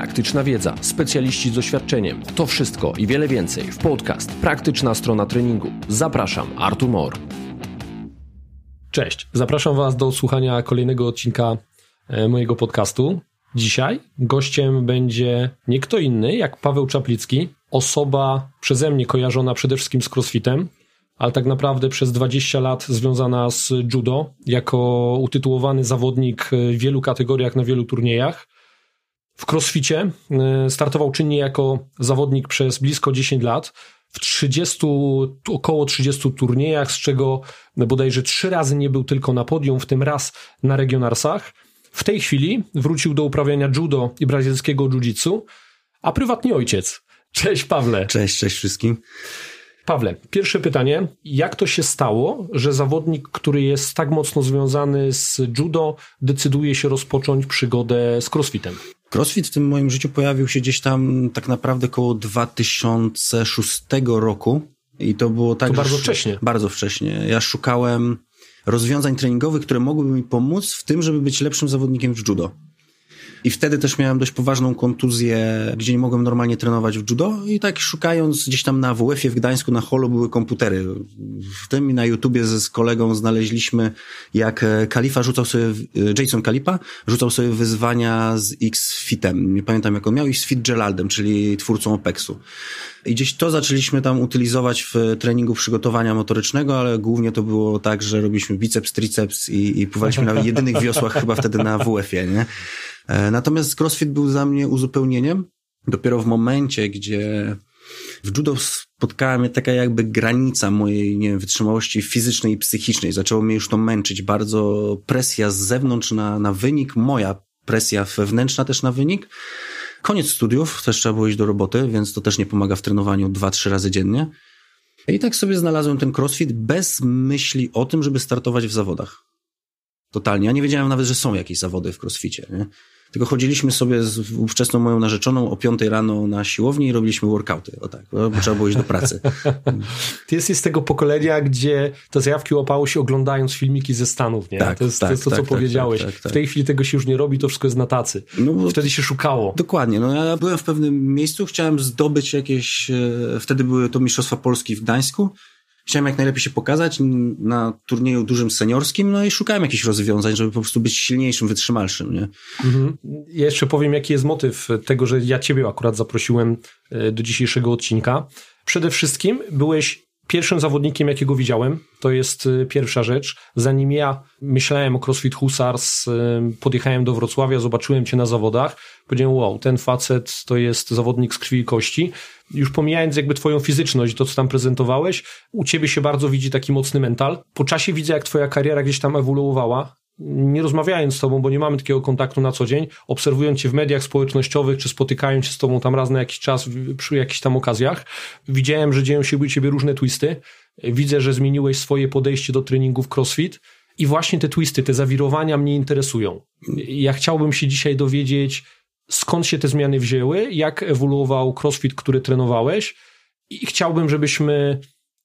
praktyczna wiedza, specjaliści z doświadczeniem. To wszystko i wiele więcej w podcast Praktyczna strona treningu. Zapraszam, Artur Mor. Cześć, zapraszam Was do słuchania kolejnego odcinka e, mojego podcastu. Dzisiaj gościem będzie nie kto inny jak Paweł Czaplicki, osoba przeze mnie kojarzona przede wszystkim z crossfitem, ale tak naprawdę przez 20 lat związana z judo, jako utytułowany zawodnik w wielu kategoriach na wielu turniejach. W crossficie e, startował czynnie jako zawodnik przez blisko 10 lat, w 30, około 30 turniejach, z czego bodajże trzy razy nie był tylko na podium, w tym raz na regionarsach. W tej chwili wrócił do uprawiania judo i brazylijskiego jiu-jitsu, a prywatnie ojciec. Cześć Pawle. Cześć, cześć wszystkim. Pawle, pierwsze pytanie. Jak to się stało, że zawodnik, który jest tak mocno związany z judo, decyduje się rozpocząć przygodę z crossfitem? Crossfit w tym moim życiu pojawił się gdzieś tam tak naprawdę koło 2006 roku. I to było tak. To bardzo wcześnie. Bardzo wcześnie. Ja szukałem rozwiązań treningowych, które mogłyby mi pomóc w tym, żeby być lepszym zawodnikiem w judo. I wtedy też miałem dość poważną kontuzję, gdzie nie mogłem normalnie trenować w judo i tak szukając gdzieś tam na WF-ie w Gdańsku na holu były komputery. W tym i na YouTubie ze, z kolegą znaleźliśmy, jak Kalifa rzucał sobie, Jason Kalipa rzucał sobie wyzwania z X-Fitem. Nie pamiętam jak on miał i z Fitzgeraldem, czyli twórcą OPEX-u. I gdzieś to zaczęliśmy tam utylizować w treningu przygotowania motorycznego, ale głównie to było tak, że robiliśmy biceps, triceps i, i pływaliśmy na jedynych wiosłach chyba wtedy na WF-ie, nie? E, natomiast CrossFit był za mnie uzupełnieniem. Dopiero w momencie, gdzie w judo spotkała mnie taka jakby granica mojej, nie wiem, wytrzymałości fizycznej i psychicznej. Zaczęło mnie już to męczyć. Bardzo presja z zewnątrz na, na wynik, moja presja wewnętrzna też na wynik. Koniec studiów, też trzeba było iść do roboty, więc to też nie pomaga w trenowaniu dwa, trzy razy dziennie. I tak sobie znalazłem ten crossfit bez myśli o tym, żeby startować w zawodach. Totalnie. Ja nie wiedziałem nawet, że są jakieś zawody w crossficie. Nie? Tylko chodziliśmy sobie z ówczesną moją narzeczoną o piątej rano na siłowni i robiliśmy workouty. O tak, bo trzeba było iść do pracy. Ty jesteś z tego pokolenia, gdzie te zajawki łapało się oglądając filmiki ze Stanów, nie? Tak, to jest, tak, to, jest to, tak, co tak, powiedziałeś. tak, tak, w tej chwili tego się już nie robi, to wszystko jest na tacy. No, Wtedy się szukało. Dokładnie. No ja byłem w pewnym miejscu, chciałem zdobyć jakieś, e, wtedy były to Mistrzostwa Polski w Gdańsku chciałem jak najlepiej się pokazać na turnieju dużym seniorskim, no i szukałem jakichś rozwiązań, żeby po prostu być silniejszym, wytrzymalszym, nie? Mhm. Ja jeszcze powiem, jaki jest motyw tego, że ja ciebie akurat zaprosiłem e, do dzisiejszego odcinka. Przede wszystkim byłeś pierwszym zawodnikiem, jakiego widziałem. To jest e, pierwsza rzecz. Zanim ja myślałem o CrossFit Husars, e, podjechałem do Wrocławia, zobaczyłem cię na zawodach. Powiedziałem, wow, ten facet to jest zawodnik z krwi i kości już pomijając jakby twoją fizyczność, to co tam prezentowałeś, u ciebie się bardzo widzi taki mocny mental. Po czasie widzę, jak twoja kariera gdzieś tam ewoluowała. Nie rozmawiając z tobą, bo nie mamy takiego kontaktu na co dzień, obserwując cię w mediach społecznościowych, czy spotykając się z tobą tam raz na jakiś czas przy jakichś tam okazjach, widziałem, że dzieją się u ciebie różne twisty. Widzę, że zmieniłeś swoje podejście do treningów crossfit. I właśnie te twisty, te zawirowania mnie interesują. Ja chciałbym się dzisiaj dowiedzieć, skąd się te zmiany wzięły, jak ewoluował crossfit, który trenowałeś i chciałbym, żebyśmy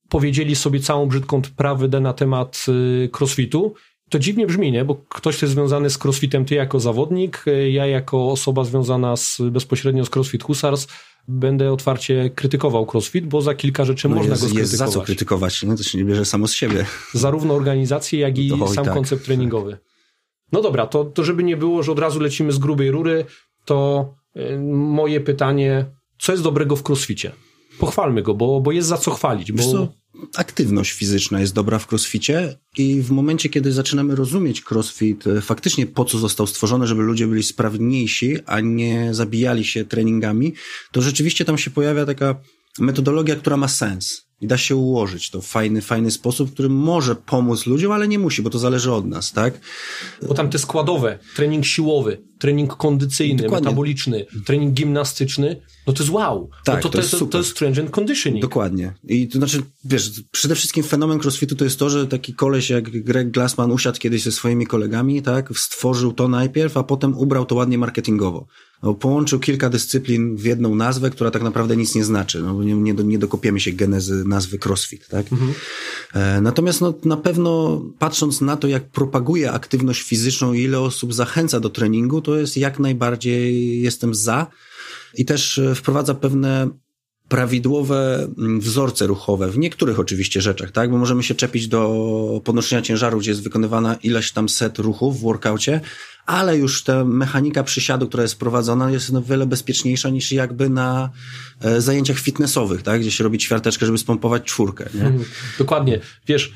powiedzieli sobie całą brzydką prawdę na temat y, crossfitu. To dziwnie brzmi, nie? Bo ktoś, kto jest związany z crossfitem, ty jako zawodnik, y, ja jako osoba związana z, bezpośrednio z crossfit Husars, będę otwarcie krytykował crossfit, bo za kilka rzeczy no można jest, go skrytykować. Jest za co krytykować, no to się nie bierze samo z siebie. Zarówno organizację, jak i no sam tak, koncept treningowy. No dobra, to, to żeby nie było, że od razu lecimy z grubej rury, to y, moje pytanie, co jest dobrego w crossficie? Pochwalmy go, bo, bo jest za co chwalić. Bo... Co, aktywność fizyczna jest dobra w crossficie i w momencie, kiedy zaczynamy rozumieć crossfit, y, faktycznie po co został stworzony, żeby ludzie byli sprawniejsi, a nie zabijali się treningami, to rzeczywiście tam się pojawia taka metodologia, która ma sens i da się ułożyć to w fajny, fajny sposób, który może pomóc ludziom, ale nie musi, bo to zależy od nas, tak? Bo tam te składowe, trening siłowy, trening kondycyjny, Dokładnie. metaboliczny, trening gimnastyczny, no to jest wow. Tak, no to, to, to, jest, super. to jest strength and conditioning. Dokładnie. I to znaczy, wiesz, przede wszystkim fenomen crossfitu to jest to, że taki koleś jak Greg Glassman usiadł kiedyś ze swoimi kolegami, tak, stworzył to najpierw, a potem ubrał to ładnie marketingowo. No, połączył kilka dyscyplin w jedną nazwę, która tak naprawdę nic nie znaczy. No, nie, nie, nie dokopiemy się genezy nazwy CrossFit, tak? Mhm. E, natomiast no, na pewno patrząc na to, jak propaguje aktywność fizyczną i ile osób zachęca do treningu, to jest jak najbardziej jestem za i też e, wprowadza pewne prawidłowe mm, wzorce ruchowe, w niektórych oczywiście rzeczach, tak? Bo możemy się czepić do podnoszenia ciężaru, gdzie jest wykonywana ileś tam set ruchów w workaucie, ale już ta mechanika przysiadu, która jest prowadzona, jest no wiele bezpieczniejsza niż jakby na e, zajęciach fitnessowych, tak? Gdzie się robi ćwiarteczkę, żeby spompować czwórkę, nie? Mhm. Dokładnie. Wiesz,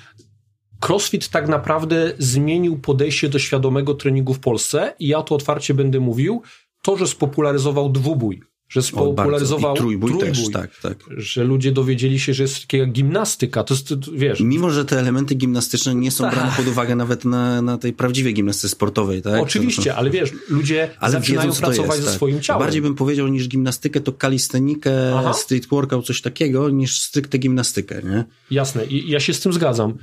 CrossFit tak naprawdę zmienił podejście do świadomego treningu w Polsce i ja to otwarcie będę mówił, to, że spopularyzował dwubój, że spopularyzował trójbój, trójbój też, tak, tak. że ludzie dowiedzieli się, że jest taka gimnastyka, to jest, wiesz... Mimo, że te elementy gimnastyczne nie są Tak. brane pod uwagę nawet na, na tej prawdziwej gimnastyce sportowej, tak? Oczywiście, ale wiesz, ludzie Ale zaczynają wiedzą, pracować jest, ze tak. swoim ciałem. Bardziej bym powiedział niż gimnastykę, to kalistenikę, Aha. street workout, coś takiego, niż stricte gimnastykę, nie? Jasne, i ja się z tym zgadzam.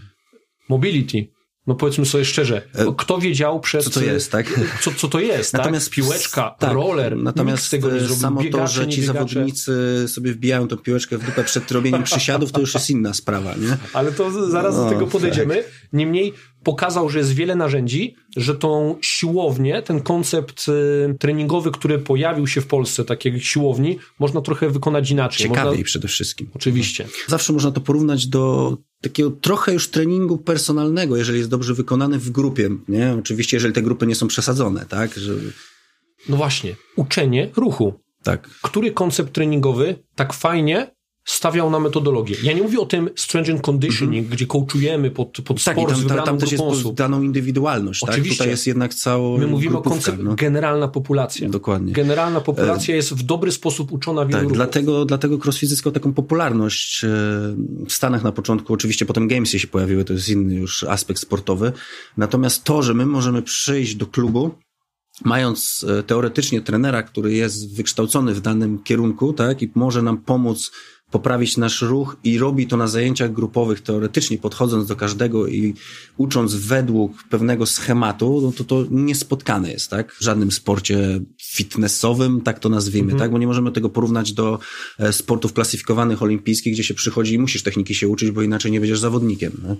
Mobility. No powiedzmy sobie szczerze, kto wiedział przed... E, co to jest, tak? Co, co to jest, Natomiast tak? Piłeczka, tak, roller, Natomiast tego nie e, zrobił. samo Biegacze, to, że ci zawodnicy sobie wbijają tą piłeczkę w dupę przed robieniem przysiadów, to już jest inna sprawa, nie? Ale to zaraz do No, tego podejdziemy. Niemniej pokazał, że jest wiele narzędzi, że tą siłownię, ten koncept y, treningowy, który pojawił się w Polsce, takiej siłowni, można trochę wykonać inaczej. Ciekawiej Można... przede wszystkim. Oczywiście. Zawsze można to porównać do takiego trochę już treningu personalnego, jeżeli jest dobrze wykonany w grupie, nie? Oczywiście, jeżeli te grupy nie są przesadzone, tak? Że, No właśnie, uczenie ruchu. tak. Który koncept treningowy tak fajnie stawiał na metodologię? Ja nie mówię o tym strength and conditioning, gdzie coachujemy pod, pod Tak, sport tam, tam, też jest osób. daną indywidualność, tak? Oczywiście. Tutaj jest jednak cała My mówimy o koncepcie no. generalna populacja. Dokładnie. Generalna populacja jest w dobry sposób uczona wielu Tak, ruchów. dlatego, dlatego crossfit zyskał taką popularność e, w Stanach na początku. Oczywiście potem gamesy się pojawiły, to jest inny już aspekt sportowy. Natomiast to, że my możemy przyjść do klubu, mając e, teoretycznie trenera, który jest wykształcony w danym kierunku, tak, i może nam pomóc poprawić nasz ruch i robi to na zajęciach grupowych, teoretycznie podchodząc do każdego i ucząc według pewnego schematu, no to to niespotkane jest, tak? W żadnym sporcie fitnessowym, tak to nazwijmy, tak? Bo nie możemy tego porównać do e, sportów klasyfikowanych olimpijskich, gdzie się przychodzi i musisz techniki się uczyć, bo inaczej nie będziesz zawodnikiem. Nie?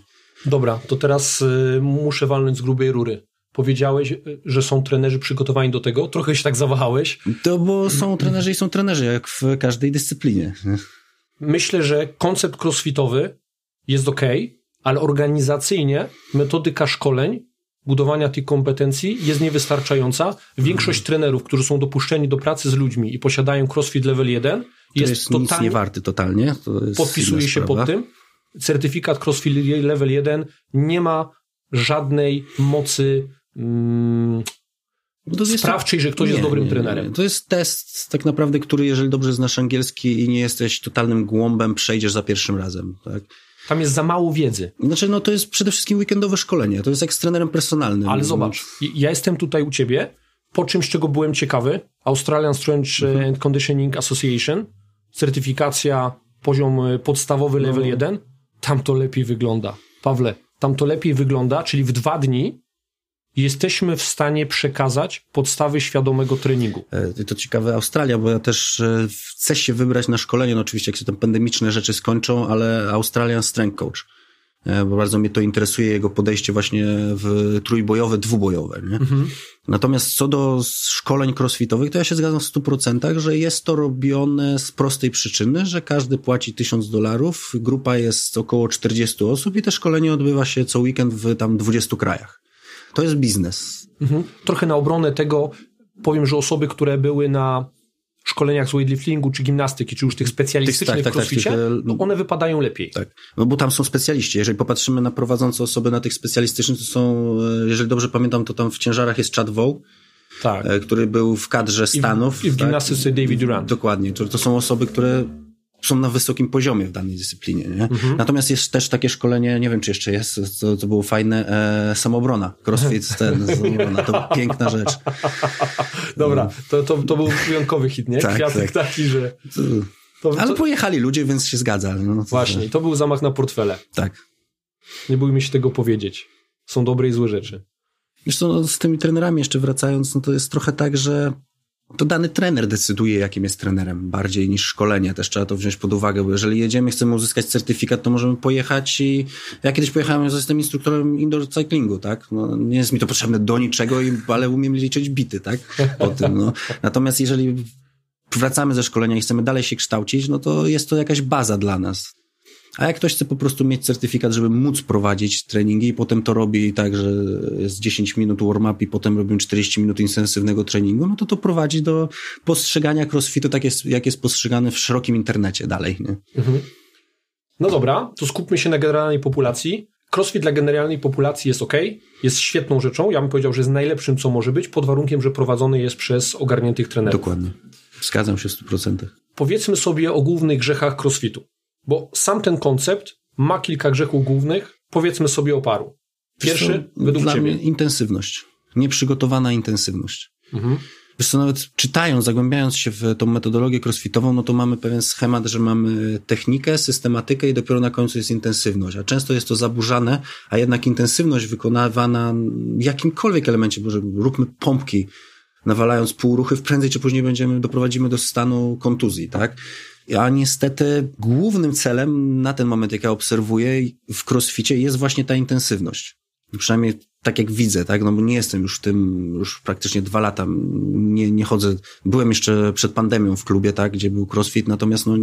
Dobra, to teraz y, muszę walnąć z grubej rury. Powiedziałeś, y, że są trenerzy przygotowani do tego. Trochę się tak zawahałeś. To bo są trenerzy i są trenerzy, jak w każdej dyscyplinie. Myślę, że koncept crossfitowy jest ok, ale organizacyjnie metodyka szkoleń, budowania tych kompetencji jest niewystarczająca. Większość trenerów, którzy są dopuszczeni do pracy z ludźmi i posiadają crossfit level 1, To jest, jest, nic totalnie nie warty totalnie. Podpisuje się pod tym. Certyfikat CrossFit Level 1 nie ma żadnej mocy mm, to jest- sprawczej, że ktoś jest dobrym trenerem. To jest test tak naprawdę, który jeżeli dobrze znasz angielski i nie jesteś totalnym głąbem, przejdziesz za pierwszym razem. Tak? Tam jest za mało wiedzy. Znaczy, no to jest przede wszystkim weekendowe szkolenie. To jest jak z trenerem personalnym. Ale zobacz, ja jestem tutaj u ciebie po czymś, czego byłem ciekawy. Australian Strength Mhm. and Conditioning Association, certyfikacja poziom y, podstawowy level No. 1, tam to lepiej wygląda. Pawle, tam to lepiej wygląda, czyli w dwa dni jesteśmy w stanie przekazać podstawy świadomego treningu. E, To ciekawe Australia, bo ja też e, chcę się wybrać na szkolenie, no oczywiście jak się tam pandemiczne rzeczy skończą, ale Australian Strength Coach. E, Bo bardzo mnie to interesuje, jego podejście właśnie w trójbojowe, dwubojowe. Nie? Natomiast co do szkoleń crossfitowych, to ja się zgadzam w 100%, że jest to robione z prostej przyczyny, że każdy płaci 1000 dolarów, grupa jest około 40 osób i te szkolenie odbywa się co weekend w tam 20 krajach. To jest biznes. Mhm. Trochę na obronę tego powiem, że osoby, które były na szkoleniach z weightliftingu, czy gimnastyki, czy już tych specjalistycznych tak, tak, tak, e, no one wypadają lepiej. Tak. No bo tam są specjaliści. Jeżeli popatrzymy na prowadzące osoby na tych specjalistycznych, to są, e, jeżeli dobrze pamiętam, to tam w ciężarach jest Chad Vow, Tak. e, który był w kadrze Stanów. I w tak? gimnastyce David Durant. Dokładnie. To, to są osoby, które są na wysokim poziomie w danej dyscyplinie. Nie? Mhm. Natomiast jest też takie szkolenie, nie wiem czy jeszcze jest, co, co było fajne, e, samobrona. Crossfit, ten, samobrona. To piękna rzecz. Dobra, to, to, to był wyjątkowy hit, nie? Tak, Kwiatek tak. taki, że... To, Ale to, pojechali ludzie, więc się zgadza. No, to- właśnie, to był zamach na portfele. Tak. Nie bójmy się tego powiedzieć. Są dobre i złe rzeczy. Co, no, z tymi trenerami jeszcze wracając, no to jest trochę tak, że to dany trener decyduje, jakim jest trenerem, bardziej niż szkolenie. Też trzeba to wziąć pod uwagę, bo jeżeli jedziemy, chcemy uzyskać certyfikat, to możemy pojechać i ja kiedyś pojechałem, że jestem instruktorem indoor cyclingu, tak? No, nie jest mi to potrzebne do niczego, ale umiem liczyć bity, tak? Tym, no. Natomiast jeżeli wracamy ze szkolenia i chcemy dalej się kształcić, no to jest to jakaś baza dla nas. A jak ktoś chce po prostu mieć certyfikat, żeby móc prowadzić treningi i potem to robi tak, że jest 10 minut warm-up i potem robimy 40 minut intensywnego treningu, no to to prowadzi do postrzegania crossfitu tak jest, jak jest postrzegany w szerokim internecie dalej. Nie? Mhm. No dobra, to skupmy się na generalnej populacji. Crossfit dla generalnej populacji jest ok, jest świetną rzeczą. Ja bym powiedział, że jest najlepszym, co może być, pod warunkiem, że prowadzony jest przez ogarniętych trenerów. Dokładnie. Zgadzam się w 100%. Powiedzmy sobie o głównych grzechach crossfitu. Bo sam ten koncept ma kilka grzechów głównych, powiedzmy sobie o paru. Pierwszy, co, według dla ciebie. Mnie intensywność. Nieprzygotowana intensywność. Mhm. Wiesz co, nawet czytając, zagłębiając się w tą metodologię crossfitową, no to mamy pewien schemat, że mamy technikę, systematykę i dopiero na końcu jest intensywność. A często jest to zaburzane, a jednak intensywność wykonywana w jakimkolwiek elemencie, może róbmy pompki, nawalając półruchy, prędzej czy później będziemy, doprowadzimy do stanu kontuzji, tak? A niestety głównym celem na ten moment, jak ja obserwuję w crossficie, jest właśnie ta intensywność. Przynajmniej tak jak widzę, tak, no bo nie jestem już w tym, już praktycznie dwa lata, nie, nie chodzę, byłem jeszcze przed pandemią w klubie, tak, gdzie był crossfit, natomiast no...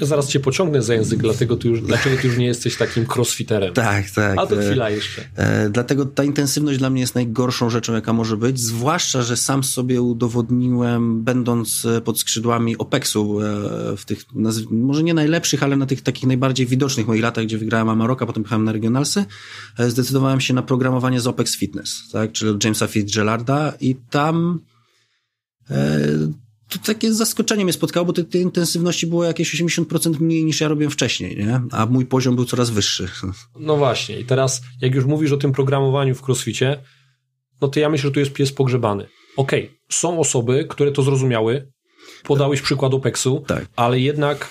Ja zaraz cię pociągnę za język, dlatego ty już, dlaczego ty już nie jesteś takim crossfiterem. Tak, tak. A to chwila jeszcze. E, dlatego ta intensywność dla mnie jest najgorszą rzeczą, jaka może być, zwłaszcza, że sam sobie udowodniłem, będąc e, pod skrzydłami OPEX-u, e, w tych, może nie najlepszych, ale na tych takich najbardziej widocznych moich latach, gdzie wygrałem Amaroka, potem pojechałem na Regionalsy, e, zdecydowałem się na program oprogramowanie z OPEX Fitness, tak, czyli Jamesa Fitzgeralda i tam e, to takie zaskoczenie mnie spotkało, bo tej, tej intensywności było jakieś 80% mniej niż ja robiłem wcześniej, nie? A mój poziom był coraz wyższy. No właśnie i teraz jak już mówisz o tym programowaniu w crossficie, no to ja myślę, że tu jest pies pogrzebany. Okej, okay, są osoby, które to zrozumiały, podałeś przykład OPEX-u, tak. ale jednak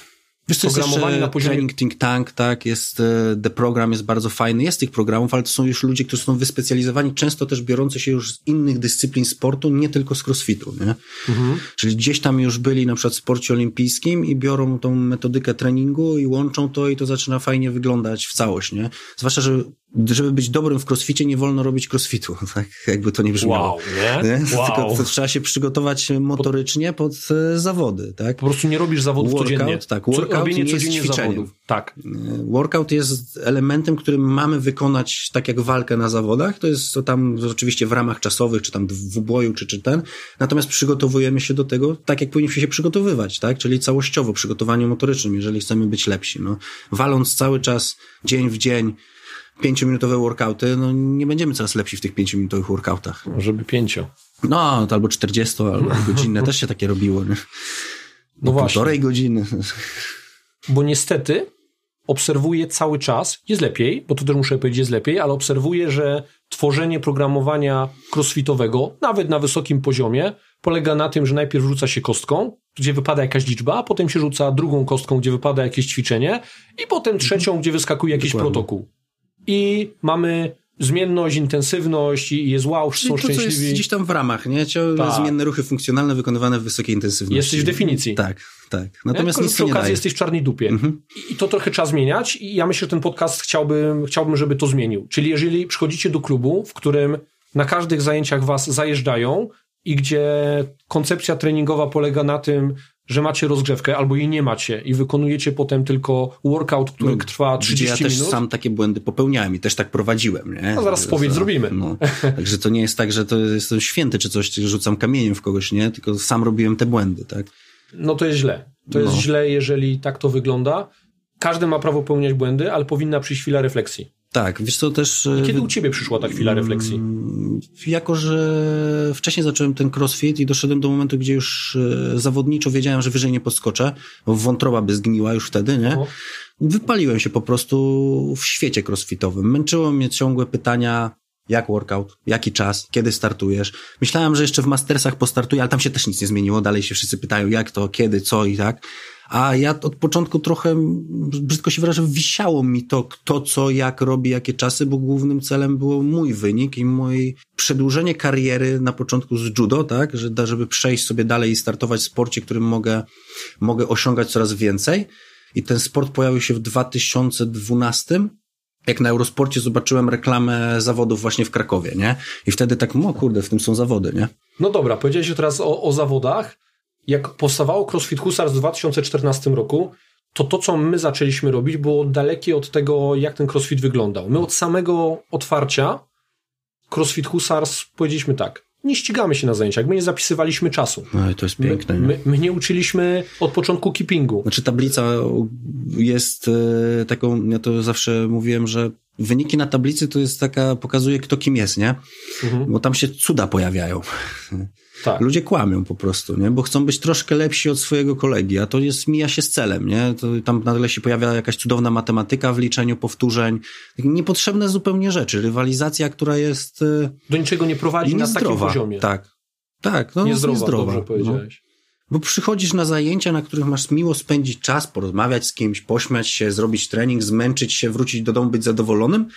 Wiesz, to programowanie na poziomie... Training Think Tank, tak, jest, e, The Program jest bardzo fajny, jest tych programów, ale to są już ludzie, którzy są wyspecjalizowani, często też biorący się już z innych dyscyplin sportu, nie tylko z crossfitu, nie? Mhm. Czyli gdzieś tam już byli na przykład w sporcie olimpijskim i biorą tą metodykę treningu i łączą to i to zaczyna fajnie wyglądać w całość, nie? Zwłaszcza, że żeby być dobrym w crossficie, nie wolno robić crossfitu, tak? Jakby to nie brzmiało. Wow, nie? nie? Wow. Tylko trzeba się przygotować motorycznie pod, e, zawody, tak? Po prostu nie robisz zawodów workout, codziennie. Tak, workout Robienie jest ćwiczeniem. Zawodów. Tak. E, workout jest elementem, którym mamy wykonać tak jak walkę na zawodach. To jest to tam oczywiście w ramach czasowych, czy tam w boju, czy, czy ten. Natomiast przygotowujemy się do tego tak, jak powinniśmy się przygotowywać, tak? Czyli całościowo, przygotowaniu motorycznym, jeżeli chcemy być lepsi. No, waląc cały czas, dzień w dzień, pięciominutowe workouty, no nie będziemy coraz lepsi w tych pięciominutowych workoutach. Żeby pięcio. No, to albo 40, albo godzinne też się takie robiło. Nie? No właśnie. Półtorej godziny. Bo niestety obserwuję cały czas, jest lepiej, bo to też muszę powiedzieć, jest lepiej, ale obserwuję, że tworzenie programowania crossfitowego, nawet na wysokim poziomie, polega na tym, że najpierw rzuca się kostką, gdzie wypada jakaś liczba, a potem się rzuca drugą kostką, gdzie wypada jakieś ćwiczenie i potem trzecią, gdzie wyskakuje jakiś Dokładnie. protokół i mamy zmienność, intensywność i jest wow, są to, szczęśliwi. Co jest gdzieś tam w ramach, nie? Tak. zmienne ruchy funkcjonalne wykonywane w wysokiej intensywności. Jesteś w definicji. Tak, tak. Natomiast nic przy okazji daje. jesteś w czarnej dupie. Mhm. I to trochę trzeba zmieniać i ja myślę, że ten podcast chciałbym, chciałbym, żeby to zmienił. Czyli jeżeli przychodzicie do klubu, w którym na każdych zajęciach was zajeżdżają i gdzie koncepcja treningowa polega na tym, że macie rozgrzewkę albo jej nie macie i wykonujecie potem tylko workout, który no, trwa 30 minut. Ja też sam takie błędy popełniałem i też tak prowadziłem. Nie? No zaraz spowiedź zrobimy. No. Także to nie jest tak, że to jestem święty czy coś, rzucam kamieniem w kogoś, nie? Tylko sam robiłem te błędy, tak? No to jest źle. To jest no. źle, jeżeli tak to wygląda. Każdy ma prawo popełniać błędy, ale powinna przyjść chwila refleksji. Tak, wiesz co też... I kiedy u ciebie przyszła ta chwila refleksji? Mm, jako, że wcześniej zacząłem ten crossfit i doszedłem do momentu, gdzie już e, zawodniczo wiedziałem, że wyżej nie podskoczę, bo wątroba by zgniła już wtedy, nie? O. Wypaliłem się po prostu w świecie crossfitowym. Męczyło mnie ciągłe pytania, jak workout, jaki czas, kiedy startujesz. Myślałem, że jeszcze w Mastersach postartuję, ale tam się też nic nie zmieniło. Dalej się wszyscy pytają, jak to, kiedy, co i tak. A ja od początku trochę, brzydko się wyrażę, wisiało mi to, kto co, jak robi, jakie czasy, bo głównym celem było mój wynik i moje przedłużenie kariery na początku z judo, tak, że, żeby przejść sobie dalej i startować w sporcie, którym mogę, mogę osiągać coraz więcej. I ten sport pojawił się w 2012 jak na Eurosporcie zobaczyłem reklamę zawodów właśnie w Krakowie, nie? I wtedy tak, o kurde, w tym są zawody, nie? No dobra, powiedziałeś teraz o, o zawodach. Jak powstawało CrossFit Husarz w 2014 roku, to to, co my zaczęliśmy robić, było dalekie od tego, jak ten CrossFit wyglądał. My od samego otwarcia CrossFit Husarz powiedzieliśmy tak, nie ścigamy się na zajęciach, my nie zapisywaliśmy czasu. No i to jest piękne. My, my, my nie uczyliśmy od początku keepingu. Znaczy tablica jest e, taką, ja to zawsze mówiłem, że wyniki na tablicy to jest taka, pokazuje kto kim jest, nie? Mhm. Bo tam się cuda pojawiają. Tak. Ludzie kłamią po prostu, nie? Bo chcą być troszkę lepsi od swojego kolegi, a to jest, mija się z celem, nie? To tam nagle się pojawia jakaś cudowna matematyka w liczeniu powtórzeń. Niepotrzebne zupełnie rzeczy. Rywalizacja, która jest... E, Do niczego nie prowadzi na takim poziomie. Tak. Tak, no niezdrowa, niezdrowa. dobrze no. powiedziałeś. No. Bo przychodzisz na zajęcia, na których masz miło spędzić czas, porozmawiać z kimś, pośmiać się, zrobić trening, zmęczyć się, wrócić do domu, być zadowolonym,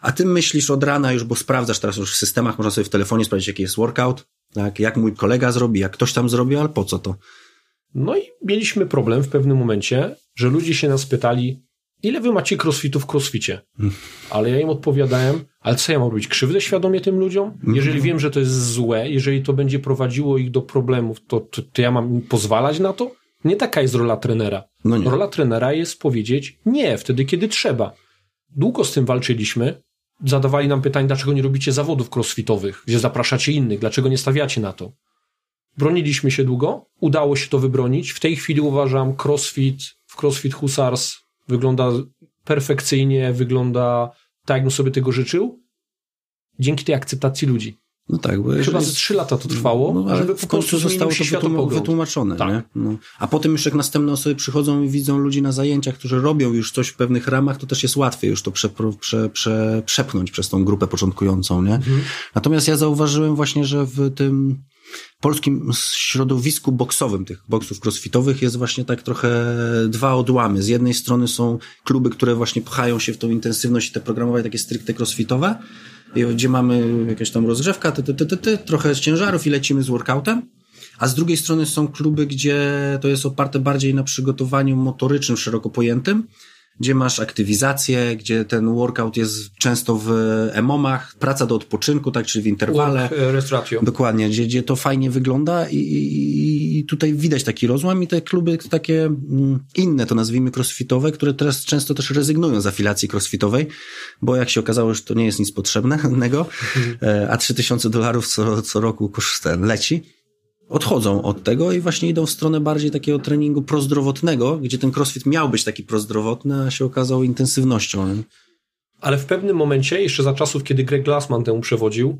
a ty myślisz od rana już, bo sprawdzasz teraz już w systemach, można sobie w telefonie sprawdzić, jaki jest workout, tak, jak mój kolega zrobi, jak ktoś tam zrobi, ale po co to? No i mieliśmy problem w pewnym momencie, że ludzie się nas pytali, ile wy macie crossfitu w crossficie? Ale ja im odpowiadałem, ale co ja mam robić? Krzywdę świadomie tym ludziom? Jeżeli wiem, że to jest złe, jeżeli to będzie prowadziło ich do problemów, to, to, to ja mam im pozwalać na to? Nie taka jest rola trenera. No rola trenera jest powiedzieć nie, wtedy kiedy trzeba. Długo z tym walczyliśmy. Zadawali nam pytanie, dlaczego nie robicie zawodów crossfitowych, gdzie zapraszacie innych, dlaczego nie stawiacie na to. Broniliśmy się długo, udało się to wybronić. W tej chwili uważam crossfit, w crossfit Husars wygląda perfekcyjnie, wygląda tak, jakbym sobie tego życzył, dzięki tej akceptacji ludzi. No tak, bo Chyba ze trzy lata to trwało, no, ale żeby w końcu zostało to wytłumaczone. Tak. Nie? No. A potem już jak następne osoby przychodzą i widzą ludzi na zajęciach, którzy robią już coś w pewnych ramach, to też jest łatwiej już to prze, prze, prze, przepchnąć przez tą grupę początkującą. Nie? Mhm. Natomiast ja zauważyłem właśnie, że w tym polskim środowisku boksowym, tych boksów crossfitowych jest właśnie tak trochę dwa odłamy. Z jednej strony są kluby, które właśnie pchają się w tą intensywność i te programowe takie stricte crossfitowe, gdzie mamy jakąś tam rozgrzewka, ty, ty, ty, ty, trochę z ciężarów i lecimy z workoutem. A z drugiej strony są kluby, gdzie to jest oparte bardziej na przygotowaniu motorycznym, szeroko pojętym, gdzie masz aktywizację, gdzie ten workout jest często w emomach, praca do odpoczynku, tak, czyli w interwale. Work e, Dokładnie, gdzie, gdzie to fajnie wygląda i, i, i tutaj widać taki rozłam i te kluby takie mm, inne, to nazwijmy crossfitowe, które teraz często też rezygnują z afilacji crossfitowej, bo jak się okazało, że to nie jest nic potrzebnego, e, a 3000 dolarów co, co roku koszt ten leci, odchodzą od tego i właśnie idą w stronę bardziej takiego treningu prozdrowotnego, gdzie ten crossfit miał być taki prozdrowotny, a się okazał intensywnością. Ale w pewnym momencie, jeszcze za czasów, kiedy Greg Glassman temu przewodził,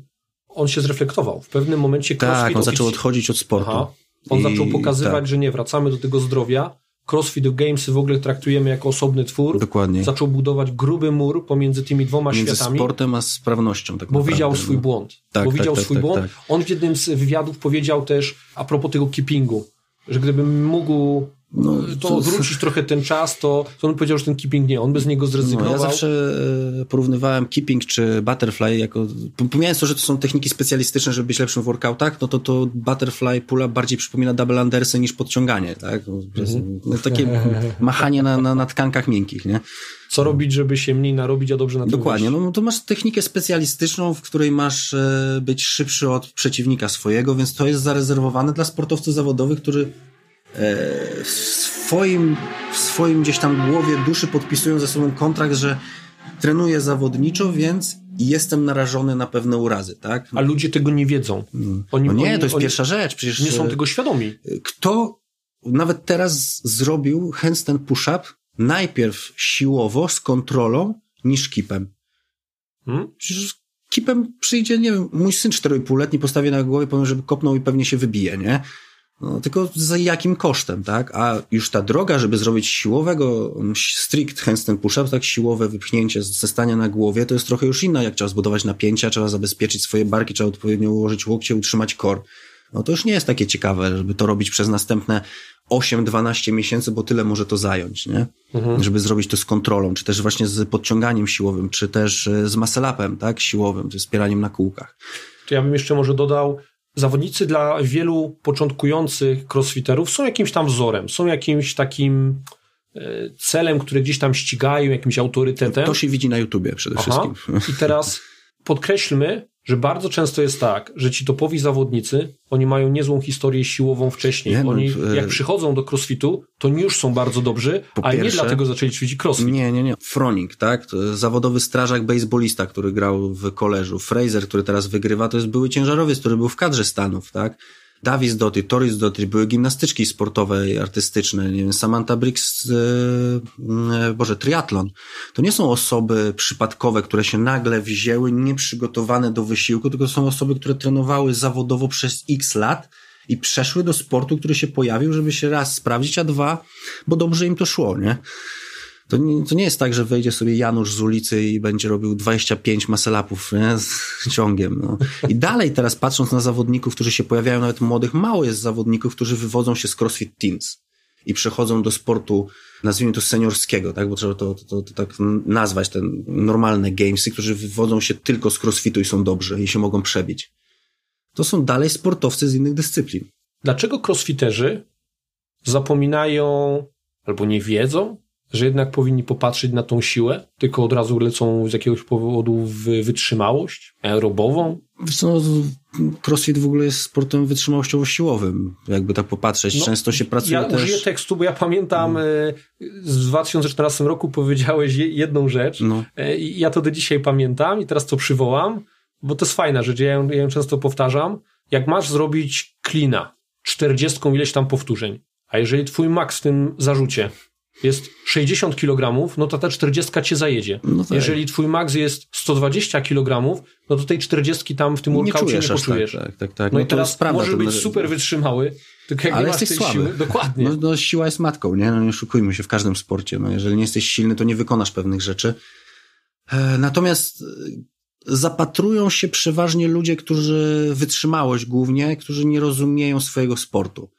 on się zreflektował. W pewnym momencie tak, crossfit... Tak, on zaczął odchodzić od sportu. Aha. On I... zaczął pokazywać, tak. że nie, wracamy do tego zdrowia, CrossFit Games w ogóle traktujemy jako osobny twór. Dokładnie. Zaczął budować gruby mur pomiędzy tymi dwoma między światami. sportem a sprawnością. Tak bo naprawdę, widział swój no. błąd. Tak, bo tak, widział tak, swój tak, błąd. Tak. On w jednym z wywiadów powiedział też a propos tego keepingu, że gdybym mógł no, to, to odwrócić trochę ten czas, to, to on powiedział, że ten keeping nie, on bez niego zrezygnował. No, ja zawsze e, porównywałem keeping czy butterfly jako, pomijając to, że to są techniki specjalistyczne, żeby być lepszym w workoutach, no to to butterfly pull bardziej przypomina double undersy niż podciąganie, tak? Mhm. No, takie machanie na, na, na tkankach miękkich, nie? Co robić, żeby się mniej narobić, a dobrze na tym Dokładnie, no to masz technikę specjalistyczną, w której masz e, być szybszy od przeciwnika swojego, więc to jest zarezerwowane dla sportowców zawodowych, którzy w swoim, w swoim gdzieś tam głowie, duszy podpisują ze sobą kontrakt, że trenuję zawodniczo, więc jestem narażony na pewne urazy, tak? A ludzie tego nie wiedzą. Mm. Oni, no nie, oni, to jest oni pierwsza rzecz. Przecież nie są e, tego świadomi. Kto nawet teraz zrobił handstand push-up najpierw siłowo, z kontrolą, niż kipem? Hmm? Przecież kipem przyjdzie, nie wiem, mój syn 4,5-letni postawię na głowie, powiem, żeby kopnął i pewnie się wybije, nie? No, tylko za jakim kosztem, tak? A już ta droga, żeby zrobić siłowego, mm, strict handstand push-up, tak siłowe wypchnięcie ze stania na głowie, to jest trochę już inna, jak trzeba zbudować napięcia, trzeba zabezpieczyć swoje barki, trzeba odpowiednio ułożyć łokcie, utrzymać kor. No to już nie jest takie ciekawe, żeby to robić przez następne 8-12 miesięcy, bo tyle może to zająć, nie? Mhm. Żeby zrobić to z kontrolą, czy też właśnie z podciąganiem siłowym, czy też e, z muscle tak? Siłowym, czy wspieraniem na kółkach. To ja bym jeszcze może dodał, zawodnicy dla wielu początkujących crossfiterów są jakimś tam wzorem, są jakimś takim e, celem, który gdzieś tam ścigają, jakimś autorytetem. To się widzi na YouTubie przede Aha. wszystkim. I teraz podkreślmy, że bardzo często jest tak, że ci topowi zawodnicy, oni mają niezłą historię siłową wcześniej. Nie, no, oni jak przychodzą do crossfitu, to już są bardzo dobrzy, a nie dlatego zaczęli ćwiczyć crossfit. Nie, nie, nie. Froning, tak? zawodowy strażak baseballista, który grał w koleżu. Fraser, który teraz wygrywa, to jest były ciężarowiec, który był w kadrze Stanów, tak? Davis Doty, Toris Doty, były gimnastyczki sportowe i artystyczne, nie wiem, Samantha Briggs, e, Boże, triatlon. To nie są osoby przypadkowe, które się nagle wzięły, nieprzygotowane do wysiłku, tylko są osoby, które trenowały zawodowo przez x lat i przeszły do sportu, który się pojawił, żeby się raz sprawdzić, a dwa, bo dobrze im to szło, nie? To nie, to nie jest tak, że wejdzie sobie Janusz z ulicy i będzie robił 25 maselapów z ciągiem. No. I dalej teraz patrząc na zawodników, którzy się pojawiają, nawet młodych, mało jest zawodników, którzy wywodzą się z CrossFit Teams i przechodzą do sportu, nazwijmy to seniorskiego, tak? bo trzeba to, to, to, to tak nazwać, te normalne gamesy, którzy wywodzą się tylko z crossfitu i są dobrzy i się mogą przebić. To są dalej sportowcy z innych dyscyplin. Dlaczego crossfiterzy zapominają albo nie wiedzą, że jednak powinni popatrzeć na tą siłę, tylko od razu lecą z jakiegoś powodu w wytrzymałość aerobową? No, crossfit w ogóle jest sportem wytrzymałościowo-siłowym, jakby tak popatrzeć. No, Często się pracuje ja też... Ja użyję tekstu, bo ja pamiętam no. w 2014 roku powiedziałeś jedną rzecz no. E, i ja to do dzisiaj pamiętam i teraz to przywołam, bo to jest fajna rzecz, ja ją, ja ją często powtarzam. Jak masz zrobić klina 40 ileś tam powtórzeń, a jeżeli twój maks w tym zarzucie jest 60 kg, no to ta 40 cię zajedzie. No tak. Jeżeli twój maks jest 120 kg, no to tej 40 tam w tym workoutie nie, nie poczujesz. Tak, tak, tak, tak. No, no i teraz prawda, możesz być super wytrzymały, tylko jak Ale nie masz tej słaby. siły, dokładnie. No, no, siła jest matką, nie? No nie oszukujmy się w każdym sporcie. No, jeżeli nie jesteś silny, to nie wykonasz pewnych rzeczy. E, natomiast e, zapatrują się przeważnie ludzie, którzy wytrzymałość głównie, którzy nie rozumieją swojego sportu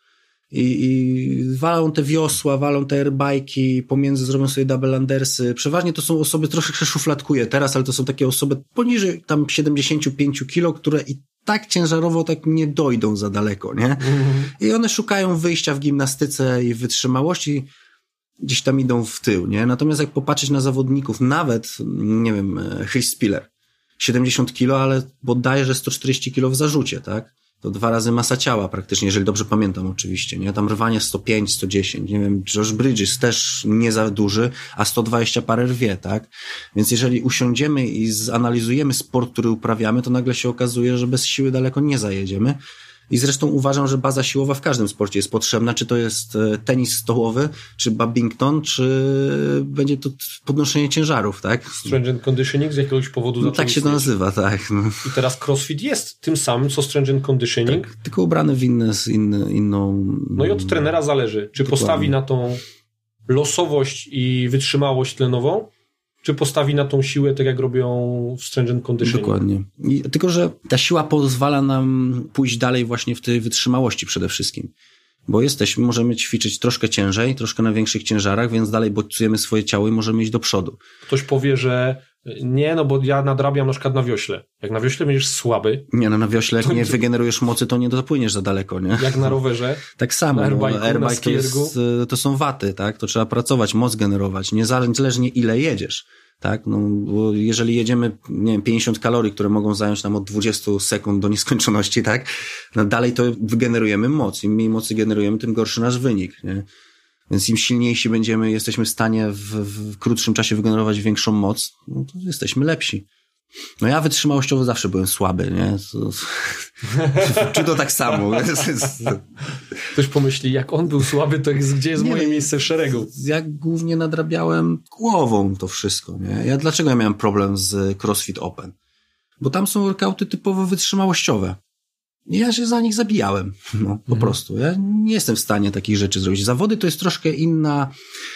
i, i walą te wiosła, walą te airbike'i, pomiędzy zrobią sobie double undersy. Przeważnie to są osoby, troszkę szufladkuję teraz, ale to są takie osoby poniżej tam 75 kilo, które i tak ciężarowo tak nie dojdą za daleko, nie? Mm. I one szukają wyjścia w gimnastyce i wytrzymałości, gdzieś tam idą w tył, nie? Natomiast jak popatrzeć na zawodników, nawet, nie wiem, Chris Spiller, 70 kilo, ale bodajże 140 kilo w zarzucie, tak? To dwa razy masa ciała praktycznie, jeżeli dobrze pamiętam oczywiście, nie? Tam rwanie 105, 110, nie wiem, Josh Bridges też nie za duży, a 120 parę rwie, tak? Więc jeżeli usiądziemy i zanalizujemy sport, który uprawiamy, to nagle się okazuje, że bez siły daleko nie zajedziemy. I zresztą uważam, że baza siłowa w każdym sporcie jest potrzebna, czy to jest e, tenis stołowy, czy badminton, czy będzie to podnoszenie ciężarów, tak? Strength and conditioning z jakiegoś powodu no, Tak się to nazywa, tak. No. I teraz crossfit jest tym samym, co strength and conditioning. Tak, tylko ubrany w inne, inny, inną... No i od trenera zależy, czy Dokładnie. postawi na tą losowość i wytrzymałość tlenową, czy postawi na tą siłę, tak jak robią w Stringent Conditioning. Dokładnie. I, tylko, że ta siła pozwala nam pójść dalej właśnie w tej wytrzymałości przede wszystkim. Bo jesteśmy, możemy ćwiczyć troszkę ciężej, troszkę na większych ciężarach, więc dalej bodźcujemy swoje ciało i możemy iść do przodu. Ktoś powie, że nie, no bo ja nadrabiam na przykład na wiośle. Jak na wiośle będziesz słaby. Nie, no na wiośle, jak nie wygenerujesz mocy, to nie dopłyniesz za daleko, nie? Jak na rowerze. tak samo. Na no, airbike, to, jest, to są waty, tak? To trzeba pracować, moc generować, niezależnie ile jedziesz. Tak, no, bo jeżeli jedziemy, nie wiem, 50 kalorii, które mogą zająć nam od 20 sekund do nieskończoności, tak, no dalej to wygenerujemy moc. Im mniej mocy generujemy, tym gorszy nasz wynik, nie? Więc im silniejsi będziemy, jesteśmy w stanie w, w krótszym czasie wygenerować większą moc, no to jesteśmy lepsi. No ja wytrzymałościowo zawsze byłem słaby, nie? To, czy to tak samo? Ktoś pomyśli, jak on był słaby, to jest, gdzie jest nie, moje miejsce w szeregu? Ja głównie nadrabiałem głową to wszystko, nie? Ja dlaczego ja miałem problem z CrossFit Open? Bo tam są workouty typowo wytrzymałościowe. Ja się za nich zabijałem, no, po Mhm. prostu. Ja nie jestem w stanie takich rzeczy zrobić. Zawody to jest troszkę inna,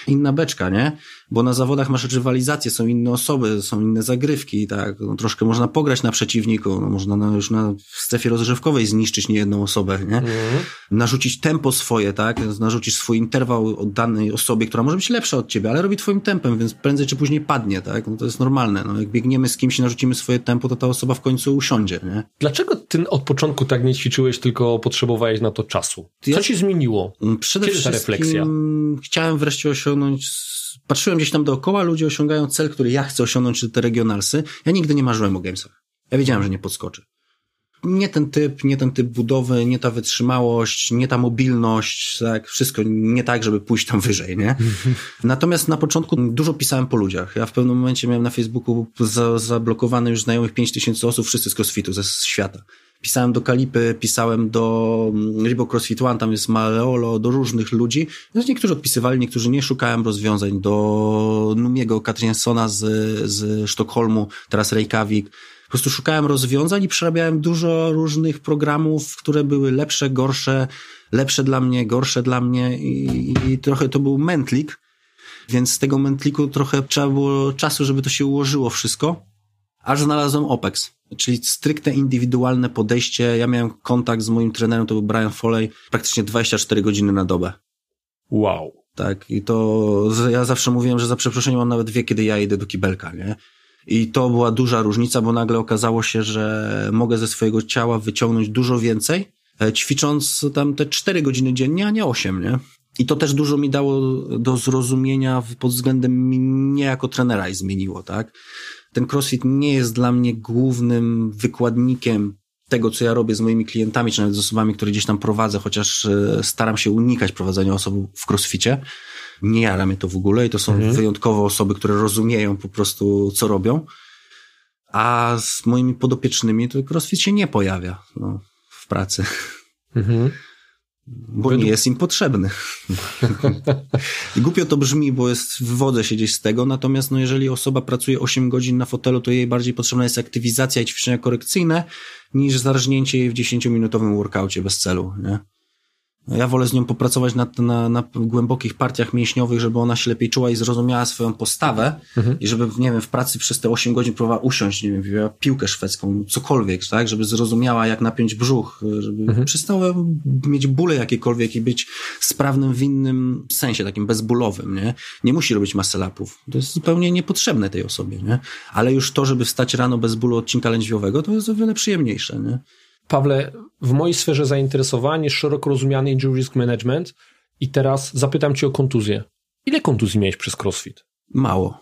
inna beczka, nie? Bo na zawodach masz rywalizację, są inne osoby, są inne zagrywki, tak? No, troszkę można pograć na przeciwniku, no, można na, już na, w strefie rozgrzewkowej zniszczyć niejedną osobę, nie? Mhm. narzucić tempo swoje, tak? Narzucisz swój interwał od danej osobie, która może być lepsza od ciebie, ale robi twoim tempem, więc prędzej czy później padnie, tak? No to jest normalne. No, jak biegniemy z kimś i narzucimy swoje tempo, to ta osoba w końcu usiądzie, nie? Dlaczego ty od początku tak nie ćwiczyłeś, tylko potrzebowałeś na to czasu? Co Ja- ci zmieniło? Mm, Przede Kiedy ta refleksja? chciałem wreszcie osiągnąć, patrzyłem gdzieś tam dookoła, ludzie osiągają cel, który ja chcę osiągnąć, czy te regionalsy. Ja nigdy nie marzyłem o gamesach. Ja wiedziałem, że nie podskoczę. Nie ten typ, nie ten typ budowy, nie ta wytrzymałość, nie ta mobilność, tak, wszystko nie tak, żeby pójść tam wyżej, nie? Natomiast na początku dużo pisałem po ludziach. Ja w pewnym momencie miałem na Facebooku za, zablokowane już znajomych 5 tysięcy osób, wszyscy z crossfitu, ze świata. Pisałem do Kalipy, pisałem do mm, Reebok CrossFit One, tam jest Maleolo, do różnych ludzi. No, niektórzy odpisywali, niektórzy nie. Szukałem rozwiązań. Do Numiego Katrinsona z, z Sztokholmu, teraz Reykjavik. Po prostu szukałem rozwiązań i przerabiałem dużo różnych programów, które były lepsze, gorsze, lepsze dla mnie, gorsze dla mnie i, i trochę to był mętlik, więc z tego mętliku trochę trzeba było czasu, żeby to się ułożyło wszystko. Aż znalazłem OPEX, czyli stricte indywidualne podejście. Ja miałem kontakt z moim trenerem, to był Brian Foley, praktycznie 24 godziny na dobę. Wow. Tak, i to ja zawsze mówiłem, że za przeproszeniem on nawet wie, kiedy ja idę do kibelka, nie? I to była duża różnica, bo nagle okazało się, że mogę ze swojego ciała wyciągnąć dużo więcej, e, ćwicząc tam te 4 godziny dziennie, a nie 8, nie? I to też dużo mi dało do zrozumienia pod względem mnie jako trenera i zmieniło, tak? Ten crossfit nie jest dla mnie głównym wykładnikiem tego, co ja robię z moimi klientami, czy nawet z osobami, które gdzieś tam prowadzę, chociaż e, staram się unikać prowadzenia osób w crossficie. Nie jara mnie to w ogóle i to są wyjątkowo osoby, które rozumieją po prostu, co robią. A z moimi podopiecznymi to crossfit się nie pojawia no, w pracy, Mhm. Bo Według- nie jest im potrzebny. I głupio to brzmi, bo jest, wywodzę się gdzieś z tego, natomiast no, jeżeli osoba pracuje 8 godzin na fotelu, to jej bardziej potrzebna jest aktywizacja i ćwiczenia korekcyjne, niż zarżnięcie jej w 10-minutowym workaucie bez celu, nie? Ja wolę z nią popracować na, na, na głębokich partiach mięśniowych, żeby ona się lepiej czuła i zrozumiała swoją postawę i żeby, nie wiem, w pracy przez te 8 godzin próbowała usiąść, nie wiem, piłkę szwedzką, cokolwiek, tak, żeby zrozumiała, jak napiąć brzuch, żeby przestała mieć bóle jakiekolwiek i być sprawnym w innym sensie, takim bezbólowym, nie? Nie musi robić muscle-upów. To jest zupełnie niepotrzebne tej osobie, nie? Ale już to, żeby wstać rano bez bólu odcinka lędźwiowego, to jest o wiele przyjemniejsze, nie? Pawle, w mojej sferze zainteresowań jest szeroko rozumiany injury risk management i teraz zapytam cię o kontuzję. Ile kontuzji miałeś przez crossfit? Mało.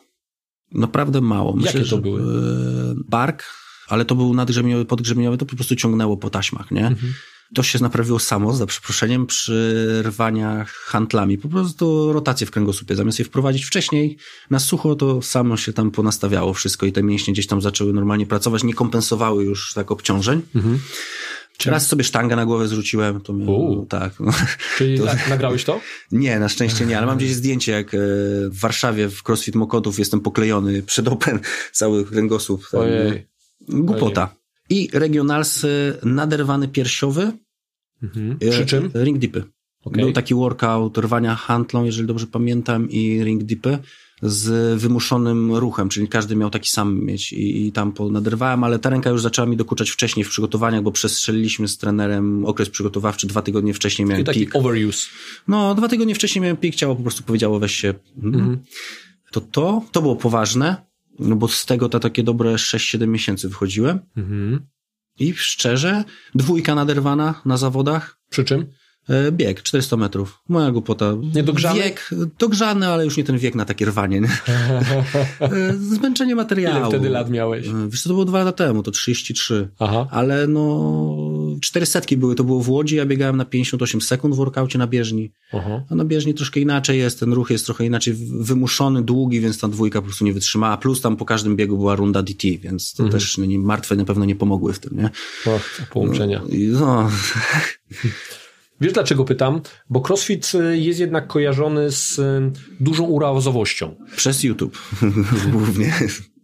Naprawdę mało. Jakie to że, były? e, Bark, ale to był nadgrzebieniowy, podgrzebieniowy, to po prostu ciągnęło po taśmach, nie? Mhm. To się naprawiło samo, za przeproszeniem, przy rwaniach handlami. Po prostu rotację w kręgosłupie. Zamiast je wprowadzić wcześniej na sucho, to samo się tam ponastawiało wszystko i te mięśnie gdzieś tam zaczęły normalnie pracować, nie kompensowały już tak obciążeń. Mhm. Raz sobie sztangę na głowę zrzuciłem, to miałem, tak. Czyli na, nagrałeś to? Nie, na szczęście nie, ale mam gdzieś zdjęcie, jak e, w Warszawie w CrossFit Mokotów jestem poklejony przed open, cały kręgosłup. Tam, Ojej. Głupota. I regionalsy naderwany piersiowy. Mhm. e, Przy czym? Ring dipy. Okej. Był taki workout rwania handlą, jeżeli dobrze pamiętam, i ring dipy z wymuszonym ruchem, czyli każdy miał taki sam mieć i, i tam naderwałem, ale ta ręka już zaczęła mi dokuczać wcześniej w przygotowaniach, bo przestrzeliliśmy z trenerem okres przygotowawczy, dwa tygodnie wcześniej miałem Taki pik. overuse. No, dwa tygodnie wcześniej miałem pik, ciało po prostu powiedziało weź się. Mhm. To to, to było poważne, no bo z tego to takie dobre 6-7 miesięcy wychodziłem Mhm. i szczerze, dwójka naderwana na zawodach, Przy czym? e, bieg 400 metrów. Moja głupota. Niedogrzany? Wiek, dogrzany, ale już nie ten wiek na takie rwanie. Nie? E, Zmęczenie materiału. Ile wtedy lat miałeś? E, Wiesz, co, to było dwa lata temu, to 33. Aha. Ale no, cztery setki były, to było w Łodzi, ja biegałem na 58 sekund w workaucie na bieżni. Aha. A na bieżni troszkę inaczej jest, ten ruch jest trochę inaczej wymuszony, długi, więc ta dwójka po prostu nie wytrzymała. Plus tam po każdym biegu była runda DT, więc to też nie, martwe na pewno nie pomogły w tym, nie? Och, połączenia. I No, Wiesz dlaczego pytam? Bo crossfit y, jest jednak kojarzony z y, dużą urazowością. przez YouTube głównie.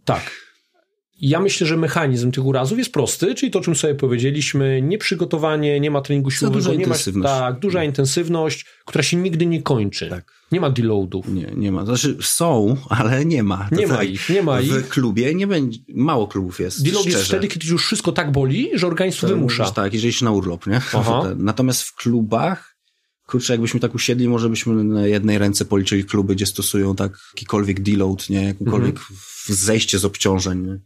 Tak. Ja myślę, że mechanizm tych urazów jest prosty, czyli to, o czym sobie powiedzieliśmy, nieprzygotowanie, nie ma treningu siłowego, duża nie ma, intensywność. tak, duża intensywność, która się nigdy nie kończy. Tak. Nie ma deloadów. Nie, nie ma. Znaczy są, ale nie ma. To Nie ma tak. ich, nie ma w ich. W klubie nie będzie, mało klubów jest, Deload jest wtedy, kiedy już wszystko tak boli, że organizm to wymusza. mówisz Tak, jeżeli się na urlop, nie? Natomiast w klubach, kurczę, jakbyśmy tak usiedli, może byśmy na jednej ręce policzyli kluby, gdzie stosują tak jakikolwiek deload, nie? Jakąkolwiek Mhm. zejście z obciążeń, nie?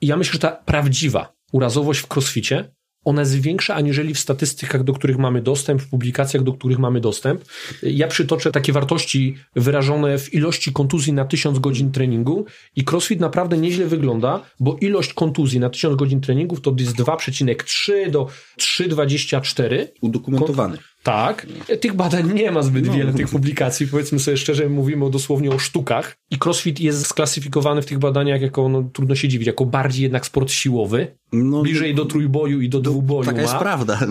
Ja myślę, że ta prawdziwa urazowość w crossficie, ona jest większa aniżeli w statystykach, do których mamy dostęp, w publikacjach, do których mamy dostęp. Ja przytoczę takie wartości wyrażone w ilości kontuzji na 1000 godzin treningu i crossfit naprawdę nieźle wygląda, bo ilość kontuzji na 1000 godzin treningów to jest 2,3 do 3,24. Udokumentowany. Tak. Tych badań nie ma zbyt No. wiele, tych publikacji. Powiedzmy sobie szczerze, mówimy o dosłownie o sztukach. I crossfit jest sklasyfikowany w tych badaniach jako, no trudno się dziwić, jako bardziej jednak sport siłowy. No, Bliżej do trójboju i do dwuboju Taka ma. jest prawda.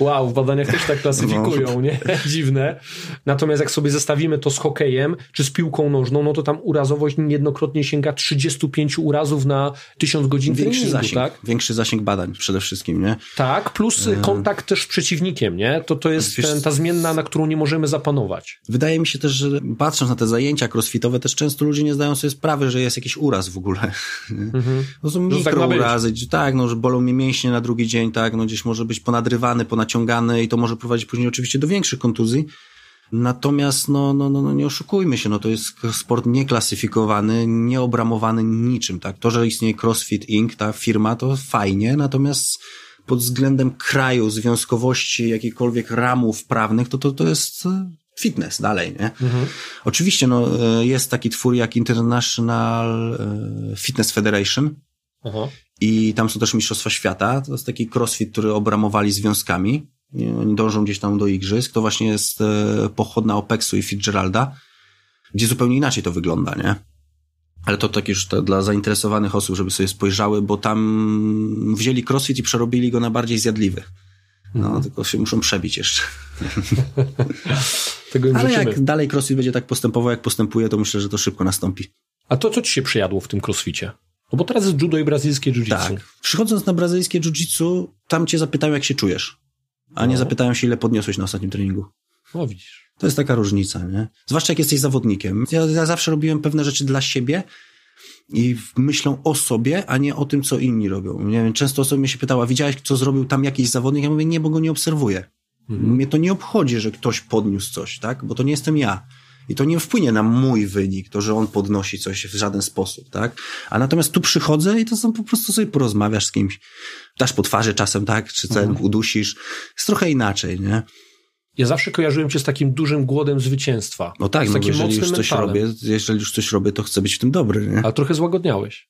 Wow, w badaniach też tak klasyfikują, No. nie? Dziwne. Natomiast jak sobie zestawimy to z hokejem czy z piłką nożną, no to tam urazowość niejednokrotnie sięga 35 urazów na 1000 godzin Większy treningu, zasięg, tak? większy zasięg badań przede wszystkim, nie? Tak, plus kontakt też z przeciwnikiem, nie? To, to jest Wiesz- ten, ta zmienna, na którą nie możemy zapanować. Wydaje mi się też, że patrząc na te zajęcia crossfitowe, też często ludzie nie zdają sobie sprawy, że jest jakiś uraz w ogóle. Mhm. To są tak mikrourazy, gdzie tak, no, że bolą mnie mięśnie na drugi dzień, tak, no gdzieś może być ponadrywany, ponaciągany i to może prowadzić później oczywiście do większych kontuzji. Natomiast, no, no, no, no nie oszukujmy się, no to jest sport nieklasyfikowany, nieobramowany niczym, tak. To, że istnieje CrossFit Inc., ta firma, to fajnie, natomiast pod względem kraju, związkowości, jakichkolwiek ramów prawnych, to, to, to jest e, fitness dalej, nie? Oczywiście, no, e, jest taki twór jak International e, Fitness Federation, Aha. i tam są też Mistrzostwa Świata. To jest taki crossfit, który obramowali związkami. Oni dążą gdzieś tam do igrzysk. To właśnie jest pochodna Opexu i Fitzgeralda, gdzie zupełnie inaczej to wygląda, nie? Ale to tak już to dla zainteresowanych osób, żeby sobie spojrzały, bo tam wzięli crossfit i przerobili go na bardziej zjadliwy. No, tylko się muszą przebić jeszcze. Ale jak dalej crossfit będzie tak postępował, jak postępuje, to myślę, że to szybko nastąpi. A to co ci się przyjadło w tym crossficie? No bo teraz jest judo i brazylijskie jiu-jitsu. Tak. Przychodząc na brazylijskie jiu-jitsu, tam cię zapytają, jak się czujesz. A nie No. zapytają się, ile podniosłeś na ostatnim treningu. No widzisz. To jest taka różnica, nie? Zwłaszcza jak jesteś zawodnikiem. Ja, ja zawsze robiłem pewne rzeczy dla siebie i myślą o sobie, a nie o tym, co inni robią. Nie wiem, często osoba mnie się pytała, widziałeś, co zrobił tam jakiś zawodnik? Ja mówię, nie, bo go nie obserwuję. Mnie to nie obchodzi, że ktoś podniósł coś, tak? Bo to nie jestem ja. I to nie wpłynie na mój wynik, to, że on podnosi coś w żaden sposób, tak? A natomiast tu przychodzę i to są po prostu sobie porozmawiasz z kimś. Dasz po twarzy czasem, tak? Czy ten udusisz. Jest trochę inaczej, nie? Ja zawsze kojarzyłem cię z takim dużym głodem zwycięstwa. No tak, z no takim jeżeli już mocnym coś mentalem. robię, jeżeli już coś robię, to chcę być w tym dobry, nie? Ale trochę złagodniałeś.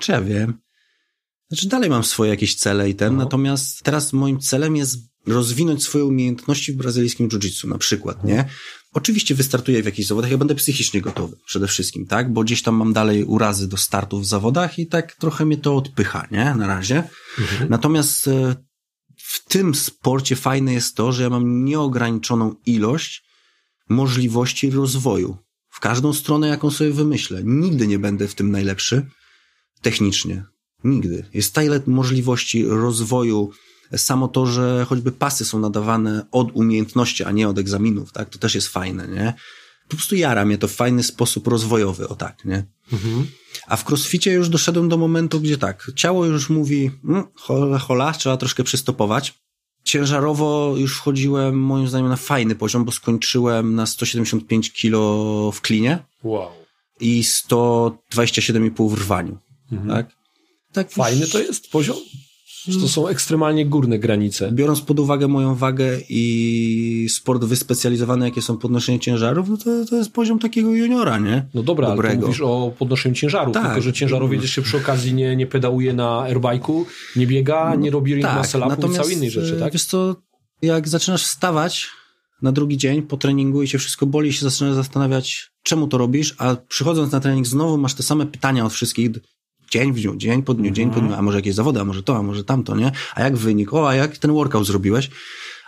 Czy ja wiem? Znaczy dalej mam swoje jakieś cele i ten, No. natomiast teraz moim celem jest rozwinąć swoje umiejętności w brazylijskim jiu-jitsu na przykład, nie? Oczywiście wystartuję w jakichś zawodach, ja będę psychicznie gotowy przede wszystkim, tak? Bo gdzieś tam mam dalej urazy do startu w zawodach i tak trochę mnie to odpycha, nie? Na razie. Natomiast e, w tym sporcie fajne jest to, że ja mam nieograniczoną ilość możliwości rozwoju. W każdą stronę, jaką sobie wymyślę. Nigdy nie będę w tym najlepszy technicznie. Nigdy. Jest tyle możliwości rozwoju. Samo to, że choćby pasy są nadawane od umiejętności, a nie od egzaminów, tak? To też jest fajne, nie? Po prostu jara mnie to w fajny sposób rozwojowy, o tak, nie? A w crossficie już doszedłem do momentu, gdzie tak, ciało już mówi, mm, hola, hola, trzeba troszkę przystopować. Ciężarowo już wchodziłem, moim zdaniem, na fajny poziom, bo skończyłem na 175 kilo w klinie Wow. i 127,5 w rwaniu. Tak? tak już- Fajny to jest poziom? Że to są ekstremalnie górne granice. Biorąc pod uwagę moją wagę i sport wyspecjalizowany, jakie są podnoszenie ciężarów, no to, to jest poziom takiego juniora, nie? No dobra, ale Dobrego. to mówisz o podnoszeniu ciężaru, Tak. tylko że ciężarowiec jeszcze przy okazji nie, nie pedałuje na airbike'u, nie biega, nie robi ring muscle up'u i całej innej rzeczy, e, tak? Wiesz co, jak zaczynasz wstawać na drugi dzień po treningu i cię wszystko boli i się zaczynasz zastanawiać, czemu to robisz, a przychodząc na trening znowu masz te same pytania od wszystkich, dzień w dniu, dzień po dniu, dzień po Mhm. dniu, a może jakieś zawody, a może to, a może tamto, nie? A jak wynik? O, a jak ten workout zrobiłeś?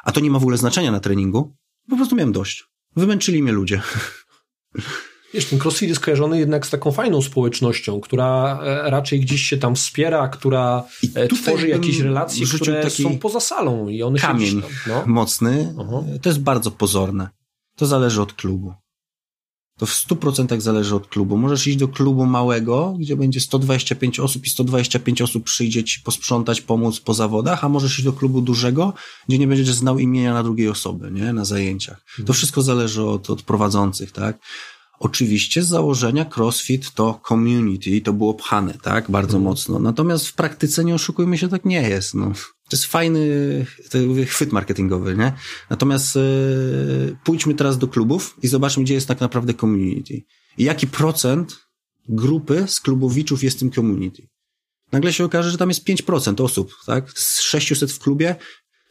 A to nie ma w ogóle znaczenia na treningu. Po prostu miałem dość. Wymęczyli mnie ludzie. Wiesz, ten crossfit jest kojarzony jednak z taką fajną społecznością, która e, raczej gdzieś się tam wspiera, która e, tworzy jakieś relacje, które są poza salą i one się Kamień gdzieś tam, no. mocny, Aha. to jest bardzo pozorne. To zależy od klubu. To w 100% zależy od klubu. Możesz iść do klubu małego, gdzie będzie 125 osób i 125 osób przyjdzie ci posprzątać, pomóc po zawodach, a możesz iść do klubu dużego, gdzie nie będziesz znał imienia na drugiej osoby, nie? Na zajęciach. To wszystko zależy od, od prowadzących, tak? Oczywiście z założenia CrossFit to community, to było pchane, tak? Bardzo mocno. Natomiast w praktyce, nie oszukujmy się, tak nie jest, no. To jest fajny to mówię, chwyt marketingowy, nie? Natomiast yy, pójdźmy teraz do klubów i zobaczmy, gdzie jest tak naprawdę community. I jaki procent grupy z klubowiczów jest tym community. Nagle się okaże, że tam jest 5% osób, tak? Z 600 w klubie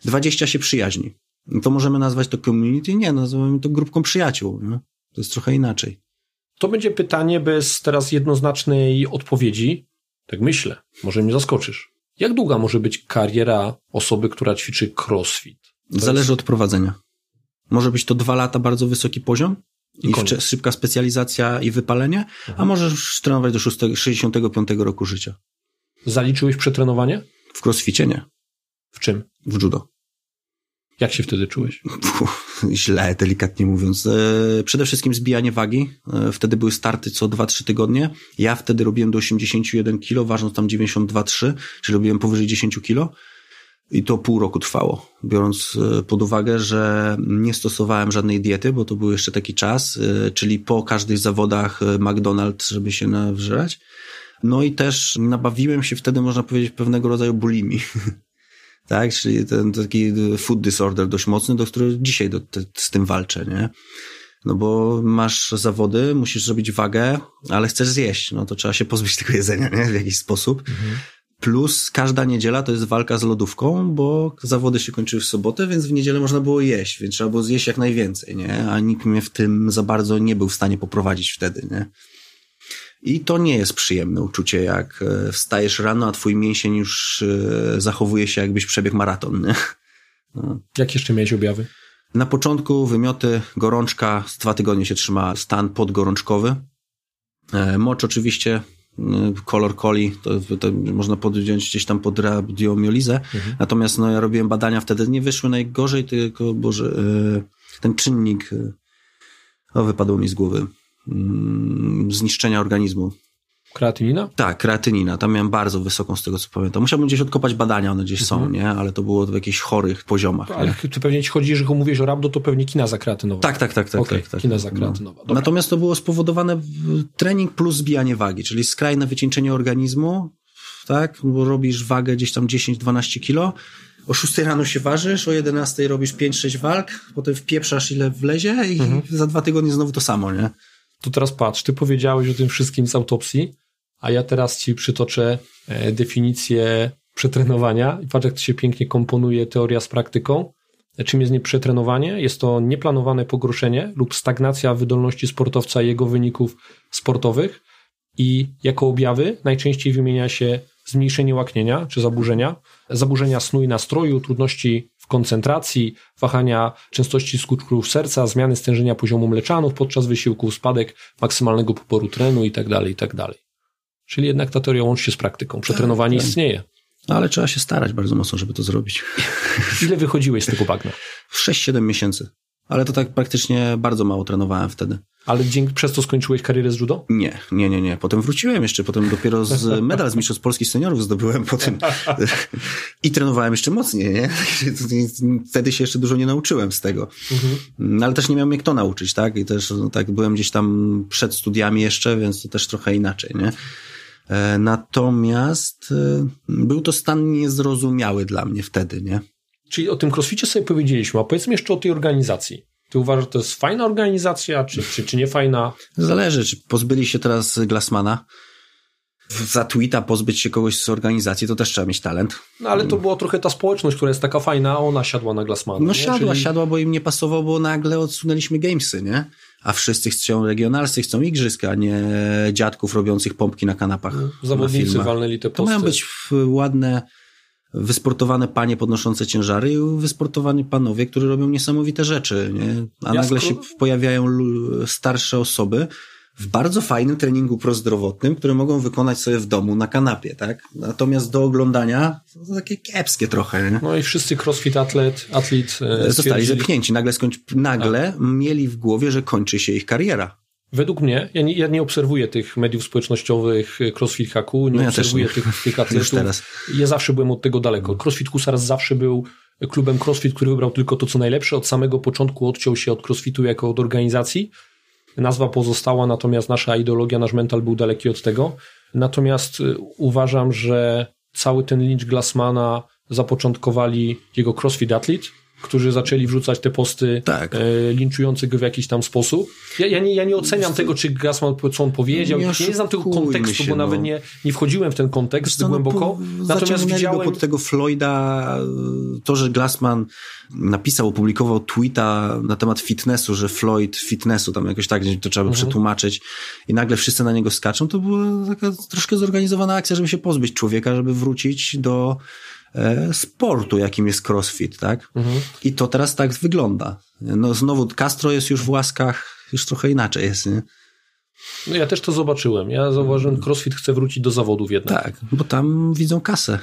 20 się przyjaźni. I to możemy nazwać to community? Nie, nazywamy to grupką przyjaciół, nie? To jest trochę inaczej. To będzie pytanie bez teraz jednoznacznej odpowiedzi. Tak myślę, może mnie zaskoczysz. Jak długa może być kariera osoby, która ćwiczy crossfit? To Zależy jest- od prowadzenia. Może być to dwa lata bardzo wysoki poziom I i, szybka specjalizacja i wypalenie, a możesz trenować do 6, 65 roku życia. Zaliczyłeś przetrenowanie? W crossficie nie, W czym? w judo. Jak się wtedy czułeś? Puh, źle, delikatnie mówiąc. E, przede wszystkim zbijanie wagi. E, wtedy były starty co 2-3 tygodnie. Ja wtedy robiłem do 81 kg, ważąc tam 92,3, czyli robiłem powyżej 10 kg. I to pół roku trwało, biorąc e, pod uwagę, że nie stosowałem żadnej diety, bo to był jeszcze taki czas, czyli po każdych zawodach McDonald's, żeby się nawrzeć. No i też nabawiłem się wtedy, można powiedzieć, pewnego rodzaju bulimi. tak, czyli ten taki food disorder dość mocny, do którego dzisiaj do, te, z tym walczę, nie? No bo masz zawody, musisz zrobić wagę, ale chcesz zjeść, no to trzeba się pozbyć tego jedzenia, nie? W jakiś sposób. Plus każda niedziela to jest walka z lodówką, bo zawody się kończyły w sobotę, więc w niedzielę można było jeść, więc trzeba było zjeść jak najwięcej, nie? A nikt mnie w tym za bardzo nie był w stanie poprowadzić wtedy, nie? I to nie jest przyjemne uczucie, jak e, wstajesz rano, a twój mięsień już e, zachowuje się jakbyś przebiegł maraton, nie? Jak jeszcze miałeś objawy? Na początku wymioty, gorączka, z dwa tygodnie się trzyma stan podgorączkowy. E, Mocz oczywiście, kolor coli, to, to można podjąć gdzieś tam pod radiomiolizę. Natomiast no, ja robiłem badania wtedy, nie wyszły najgorzej, tylko, boże, ten czynnik, o, wypadło mi z głowy, zniszczenia organizmu. Kreatynina? Tak, kreatynina. Tam miałem bardzo wysoką, z tego co pamiętam. Musiałbym gdzieś odkopać badania, one gdzieś są, nie? Ale to było w jakichś chorych poziomach. Ale nie? ty pewnie ci chodzi, że mówisz o rabdo, to pewnie kinaza kreatynowa. Tak, tak, tak, tak. Okej, tak, tak. kinaza kreatynowa. Dobra. Natomiast to było spowodowane trening plus zbijanie wagi, czyli skrajne wycieńczenie organizmu, tak? Bo robisz wagę gdzieś tam 10-12 kilo, o 6 rano się ważysz, o 11 robisz 5-6 walk, potem wpieprzasz ile wlezie i Mhm. za dwa tygodnie znowu to samo, nie? To teraz patrz, ty powiedziałeś o tym wszystkim z autopsji, a ja teraz ci przytoczę e, definicję przetrenowania i patrz, jak to się pięknie komponuje teoria z praktyką. Czym jest nieprzetrenowanie? Jest to nieplanowane pogorszenie lub stagnacja wydolności sportowca i jego wyników sportowych i jako objawy najczęściej wymienia się zmniejszenie łaknienia czy zaburzenia, zaburzenia snu i nastroju, trudności w koncentracji, wahania częstości skutków serca, zmiany stężenia poziomu mleczanów podczas wysiłku, spadek maksymalnego poboru trenu itd., itd. Czyli jednak ta teoria łączy się z praktyką. Przetrenowanie tak. istnieje. No, ale trzeba się starać bardzo mocno, żeby to zrobić. Ile wychodziłeś z tego bagna? 6-7 miesięcy. Ale to tak praktycznie bardzo mało trenowałem wtedy. Ale dzięki, przez to skończyłeś karierę z judo? Nie, nie, nie, nie. Potem wróciłem jeszcze, potem dopiero z medal z Mistrzostw Polskich Seniorów zdobyłem potem i trenowałem jeszcze mocniej, nie? Wtedy się jeszcze dużo nie nauczyłem z tego. No, ale też nie miałem jak to nauczyć, tak? I też no, tak byłem gdzieś tam przed studiami jeszcze, więc to też trochę inaczej, nie? E, Natomiast e, był to stan niezrozumiały dla mnie wtedy, nie? Czyli o tym crossficie sobie powiedzieliśmy, a powiedzmy jeszcze o tej organizacji. Ty uważasz, że to jest fajna organizacja, czy, czy, czy nie fajna? Zależy, czy pozbyli się teraz Glassmana. Za tweeta pozbyć się kogoś z organizacji, to też trzeba mieć talent. No ale to była trochę ta społeczność, która jest taka fajna, a ona siadła na Glassmana. No nie? siadła, Czyli- siadła, bo im nie pasowało, bo nagle odsunęliśmy gamesy, nie? A wszyscy chcą regionalscy, chcą igrzyska, a nie dziadków robiących pompki na kanapach. na Zawodnicy filmach. walnęli te To posty. mają być ładne, wysportowane panie podnoszące ciężary i wysportowani panowie, którzy robią niesamowite rzeczy, nie? A nagle się pojawiają starsze osoby, w bardzo fajnym treningu prozdrowotnym, który mogą wykonać sobie w domu na kanapie, tak? Natomiast do oglądania to takie kiepskie trochę, nie? No i wszyscy crossfit atlet, atlet e, Zostali zepchnięci. Nagle, skończy, nagle tak. mieli w głowie, że kończy się ich kariera. Według mnie, ja nie, ja nie obserwuję tych mediów społecznościowych e, CrossFit Haku, nie no ja obserwuję nie. Tych, tych atletów. Ja zawsze byłem od tego daleko. CrossFit Husars zawsze był klubem CrossFit, który wybrał tylko to, co najlepsze. Od samego początku odciął się od CrossFitu jako od organizacji. Nazwa pozostała, natomiast nasza ideologia, nasz mental był daleki od tego. Natomiast y, uważam, że cały ten lincz Glassmana zapoczątkowali jego CrossFit Athlete, którzy zaczęli wrzucać te posty tak. e, linczujące go w jakiś tam sposób. Ja, ja, nie, ja nie oceniam tego, czy Gassman, co on powiedział. Nie, nie znam tego kontekstu, się, bo no. nawet nie, nie wchodziłem w ten kontekst co, głęboko. No, Natomiast widziałem... Pod tego Floyda, to, że Glassman napisał, opublikował tweeta na temat fitnessu, że Floyd fitnessu, tam jakoś tak, to trzeba mhm. przetłumaczyć i nagle wszyscy na niego skaczą, to była taka troszkę zorganizowana akcja, żeby się pozbyć człowieka, żeby wrócić do E, sportu, jakim jest crossfit, tak? Mhm. I to teraz tak wygląda. No znowu Castro jest już w łaskach, już trochę inaczej jest, nie? No ja też to zobaczyłem. Ja zauważyłem, crossfit chce wrócić do zawodów jednak. Tak, bo tam widzą kasę.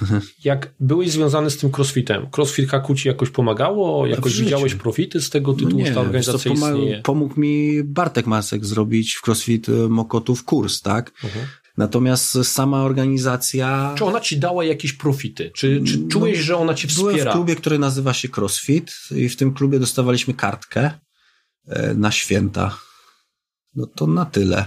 Jak byłeś związany z tym crossfitem, crossfit Haku ci jakoś pomagało? Jakoś widziałeś profity z tego tytułu, no nie, ta organizacja istnieje? Pomógł mi Bartek Masek zrobić w crossfit Mokotów kurs, tak? Mhm. Natomiast sama organizacja. Czy ona ci dała jakieś profity? Czy, czy czułeś, no, że ona ci wspiera? Byłem w klubie, który nazywa się CrossFit i w tym klubie dostawaliśmy kartkę e, na święta. No to na tyle.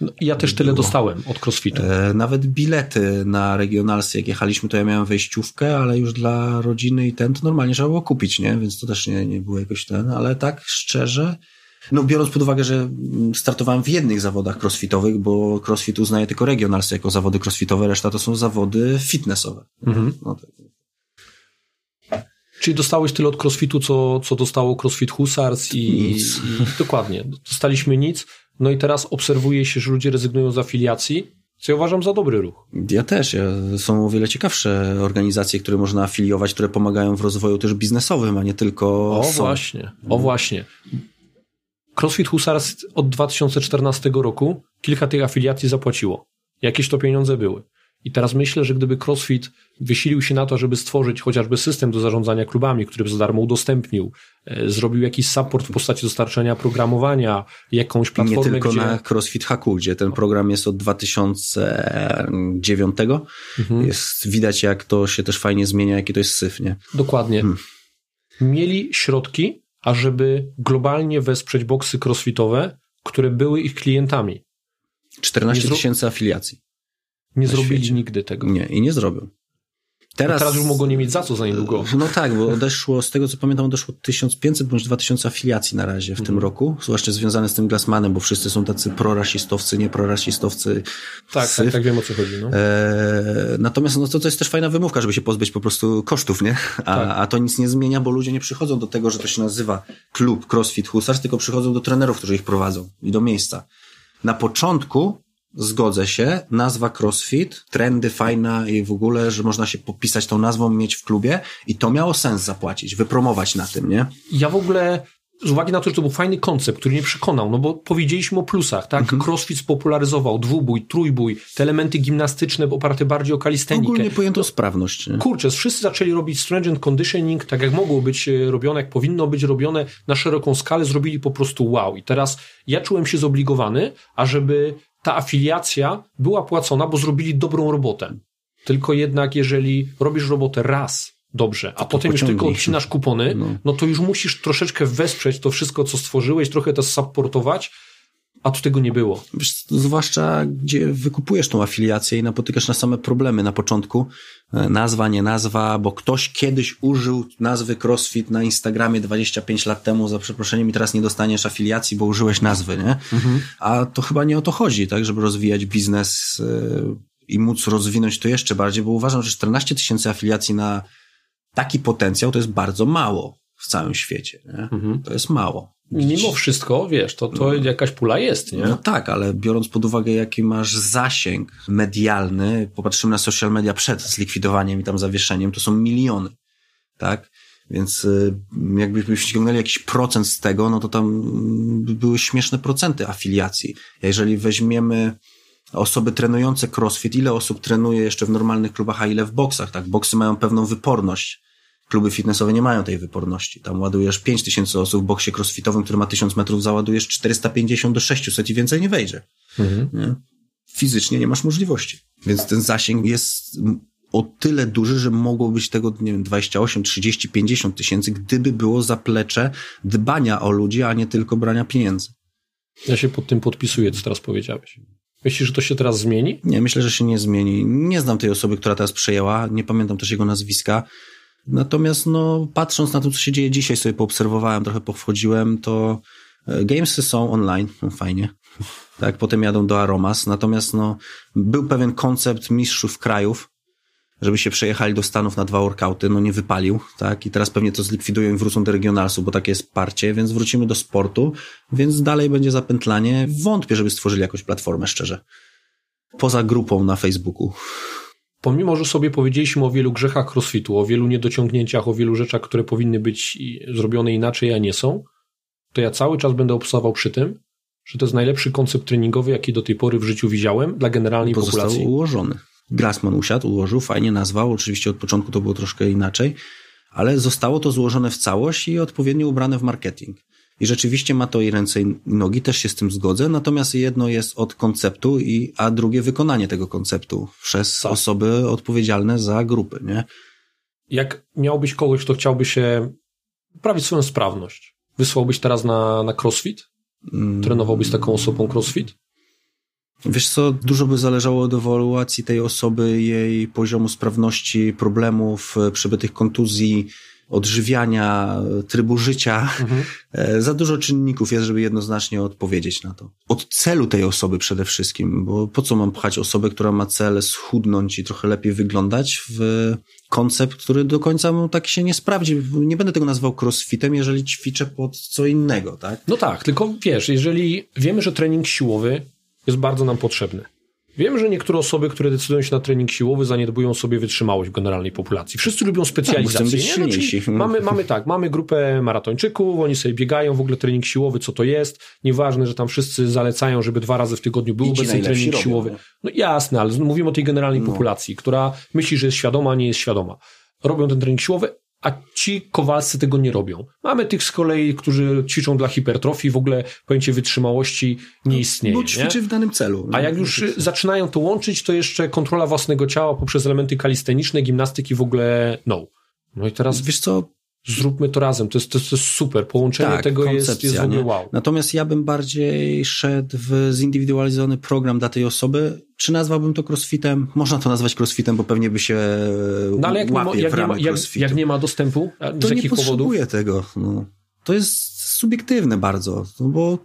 No, ja też tyle Było. dostałem od CrossFitu. E, nawet bilety na regionalsy, jak jechaliśmy, to ja miałem wejściówkę, ale już dla rodziny i ten to normalnie trzeba było kupić, nie? Więc to też nie, nie było jakoś ten, ale tak szczerze, no biorąc pod uwagę, że startowałem w jednych zawodach crossfitowych, bo crossfit uznaje tylko regionals jako zawody crossfitowe, reszta to są zawody fitnessowe. Mhm. No tak. Czyli dostałeś tyle od crossfitu, co, co dostało crossfit Husars i, i, dokładnie. Dostaliśmy nic. No i teraz obserwuje się, że ludzie rezygnują z afiliacji, co ja uważam za dobry ruch. Ja też. Są o wiele ciekawsze organizacje, które można afiliować, które pomagają w rozwoju też biznesowym, a nie tylko. O są. właśnie, o właśnie. CrossFit Husars od 2014 roku kilka tych afiliacji zapłaciło. Jakieś to pieniądze były. I teraz myślę, że gdyby CrossFit wysilił się na to, żeby stworzyć chociażby system do zarządzania klubami, który by za darmo udostępnił, e, zrobił jakiś support w postaci dostarczenia programowania, jakąś platformę, Nie tylko gdzie... na CrossFit Haku, gdzie ten program jest od 2009. Mhm. Jest, widać jak to się też fajnie zmienia, jaki to jest syf, nie? Dokładnie. Hmm. Mieli środki, ażeby globalnie wesprzeć boksy crossfitowe, które były ich klientami. 14 tysięcy afiliacji. Nie zrobili świecie. nigdy tego. Nie, i nie zrobił. Teraz, teraz już mogą nie mieć za co za niedługo. No tak, bo odeszło, z tego co pamiętam, odeszło 1500 bądź 2000 afiliacji na razie w tym mhm. roku, zwłaszcza związane z tym Glassmanem, bo wszyscy są tacy prorasistowcy, nie prorasistowcy. Tak, tak, tak wiem o co chodzi. No. E, natomiast no to, to jest też fajna wymówka, żeby się pozbyć po prostu kosztów, nie? A, tak. a to nic nie zmienia, bo ludzie nie przychodzą do tego, że to się nazywa klub CrossFit Husars, tylko przychodzą do trenerów, którzy ich prowadzą i do miejsca. Na początku Zgodzę się. Nazwa CrossFit, trendy fajna i w ogóle, że można się popisać tą nazwą, mieć w klubie i to miało sens zapłacić, wypromować na tym, nie? Ja w ogóle z uwagi na to, że to był fajny koncept, który mnie przekonał, no bo powiedzieliśmy o plusach, tak? Mhm. Crossfit spopularyzował dwubój, trójbój, te elementy gimnastyczne oparte bardziej o kalistenikę. Ogólnie pojęto no, sprawność. Nie? Kurczę, wszyscy zaczęli robić strength and conditioning, tak jak mogło być e, robione, jak powinno być robione na szeroką skalę, zrobili po prostu wow. I teraz ja czułem się zobligowany, ażeby ta afiliacja była płacona, bo zrobili dobrą robotę. Tylko jednak, jeżeli robisz robotę raz dobrze, a to potem to już tylko odcinasz kupony, no. no to już musisz troszeczkę wesprzeć to wszystko, co stworzyłeś, trochę to supportować, a tu tego nie było. Wiesz, zwłaszcza gdzie wykupujesz tą afiliację i napotykasz na same problemy na początku. E, nazwa, nie nazwa, bo ktoś kiedyś użył nazwy CrossFit na Instagramie 25 lat temu, za przeproszeniem, i teraz nie dostaniesz afiliacji, bo użyłeś nazwy, nie? Mhm. A to chyba nie o to chodzi, tak, żeby rozwijać biznes e, i móc rozwinąć to jeszcze bardziej, bo uważam, że 14 tysięcy afiliacji na taki potencjał to jest bardzo mało w całym świecie. Nie? Mhm. To jest mało. Mimo wszystko, wiesz, to, to no. jakaś pula jest, nie? No tak, ale biorąc pod uwagę, jaki masz zasięg medialny, popatrzymy na social media przed zlikwidowaniem i tam zawieszeniem, to są miliony, tak? Więc y, jakbyśmy ściągnęli jakiś procent z tego, no to tam były śmieszne procenty afiliacji. Jeżeli weźmiemy osoby trenujące crossfit, ile osób trenuje jeszcze w normalnych klubach, a ile w boksach, tak? Boksy mają pewną wyporność. Kluby fitnessowe nie mają tej wyporności. Tam ładujesz 5000 osób w boksie crossfitowym, który ma 1000 metrów, załadujesz 450 do 600 i więcej nie wejdzie. Mhm. Nie? Fizycznie nie masz możliwości. Więc ten zasięg jest o tyle duży, że mogło być tego, nie wiem, 28, 30, 50 tysięcy, gdyby było zaplecze dbania o ludzi, a nie tylko brania pieniędzy. Ja się pod tym podpisuję, co teraz powiedziałeś. Myślisz, że to się teraz zmieni? Nie, myślę, że się nie zmieni. Nie znam tej osoby, która teraz przejęła, nie pamiętam też jego nazwiska. Natomiast, no, patrząc na to, co się dzieje dzisiaj, sobie poobserwowałem, trochę powchodziłem, to e, gamesy są online, no fajnie. Tak, potem jadą do Aromas. Natomiast, no, był pewien koncept mistrzów krajów, żeby się przejechali do Stanów na dwa workouty, no nie wypalił, tak? I teraz pewnie to zlikwidują i wrócą do regionalsu, bo takie jest parcie, więc wrócimy do sportu, więc dalej będzie zapętlanie. Wątpię, żeby stworzyli jakąś platformę, szczerze. Poza grupą na Facebooku. Pomimo, że sobie powiedzieliśmy o wielu grzechach crossfitu, o wielu niedociągnięciach, o wielu rzeczach, które powinny być zrobione inaczej, a nie są, to ja cały czas będę obstawał przy tym, że to jest najlepszy koncept treningowy, jaki do tej pory w życiu widziałem dla generalnej Pozostał populacji. ułożony. Grassman usiadł, ułożył, fajnie nazwał. Oczywiście od początku to było troszkę inaczej, ale zostało to złożone w całość i odpowiednio ubrane w marketing. I rzeczywiście ma to i ręce i nogi, też się z tym zgodzę, natomiast jedno jest od konceptu, i, a drugie wykonanie tego konceptu przez tak. osoby odpowiedzialne za grupy, nie? Jak miałbyś kogoś, kto chciałby się poprawić swoją sprawność, wysłałbyś teraz na, na crossfit? Mm. Trenowałbyś z taką osobą crossfit? Wiesz co, dużo by zależało od ewaluacji tej osoby, jej poziomu sprawności, problemów, e, przebytych kontuzji, odżywiania, trybu życia. Mhm. E, za dużo czynników jest, żeby jednoznacznie odpowiedzieć na to. Od celu tej osoby przede wszystkim, bo po co mam pchać osobę, która ma cel schudnąć i trochę lepiej wyglądać w koncept, który do końca mu tak się nie sprawdzi. Nie będę tego nazwał crossfitem, jeżeli ćwiczę pod co innego, tak? No tak, tylko wiesz, jeżeli wiemy, że trening siłowy jest bardzo nam potrzebny. Wiem, że niektóre osoby, które decydują się na trening siłowy, zaniedbują sobie wytrzymałość w generalnej populacji. Wszyscy lubią specjalizację. Tak, no, mamy, mamy tak, mamy grupę maratończyków, oni sobie biegają, w ogóle trening siłowy, co to jest. Nieważne, że tam wszyscy zalecają, żeby dwa razy w tygodniu był obecny trening siłowy. Robią. No jasne, ale mówimy o tej generalnej no. populacji, która myśli, że jest świadoma, a nie jest świadoma. Robią ten trening siłowy, a ci kowalscy tego nie robią. Mamy tych z kolei, którzy ćwiczą dla hipertrofii, w ogóle pojęcie wytrzymałości nie istnieje. Bo ćwiczy nie? w danym celu. A jak już zaczynają to łączyć, to jeszcze kontrola własnego ciała poprzez elementy kalisteniczne, gimnastyki w ogóle no. No i teraz... Wiesz co, zróbmy to razem. To jest, to jest super. Połączenie tak, tego jest, jest w ogóle wow. Natomiast ja bym bardziej szedł w zindywidualizowany program dla tej osoby. Czy nazwałbym to crossfitem? Można to nazwać crossfitem, bo pewnie by się no, ale jak nie, jak, nie ma, jak, jak, nie ma dostępu? Z to nie potrzebuję tego. No. To jest subiektywne bardzo, no bo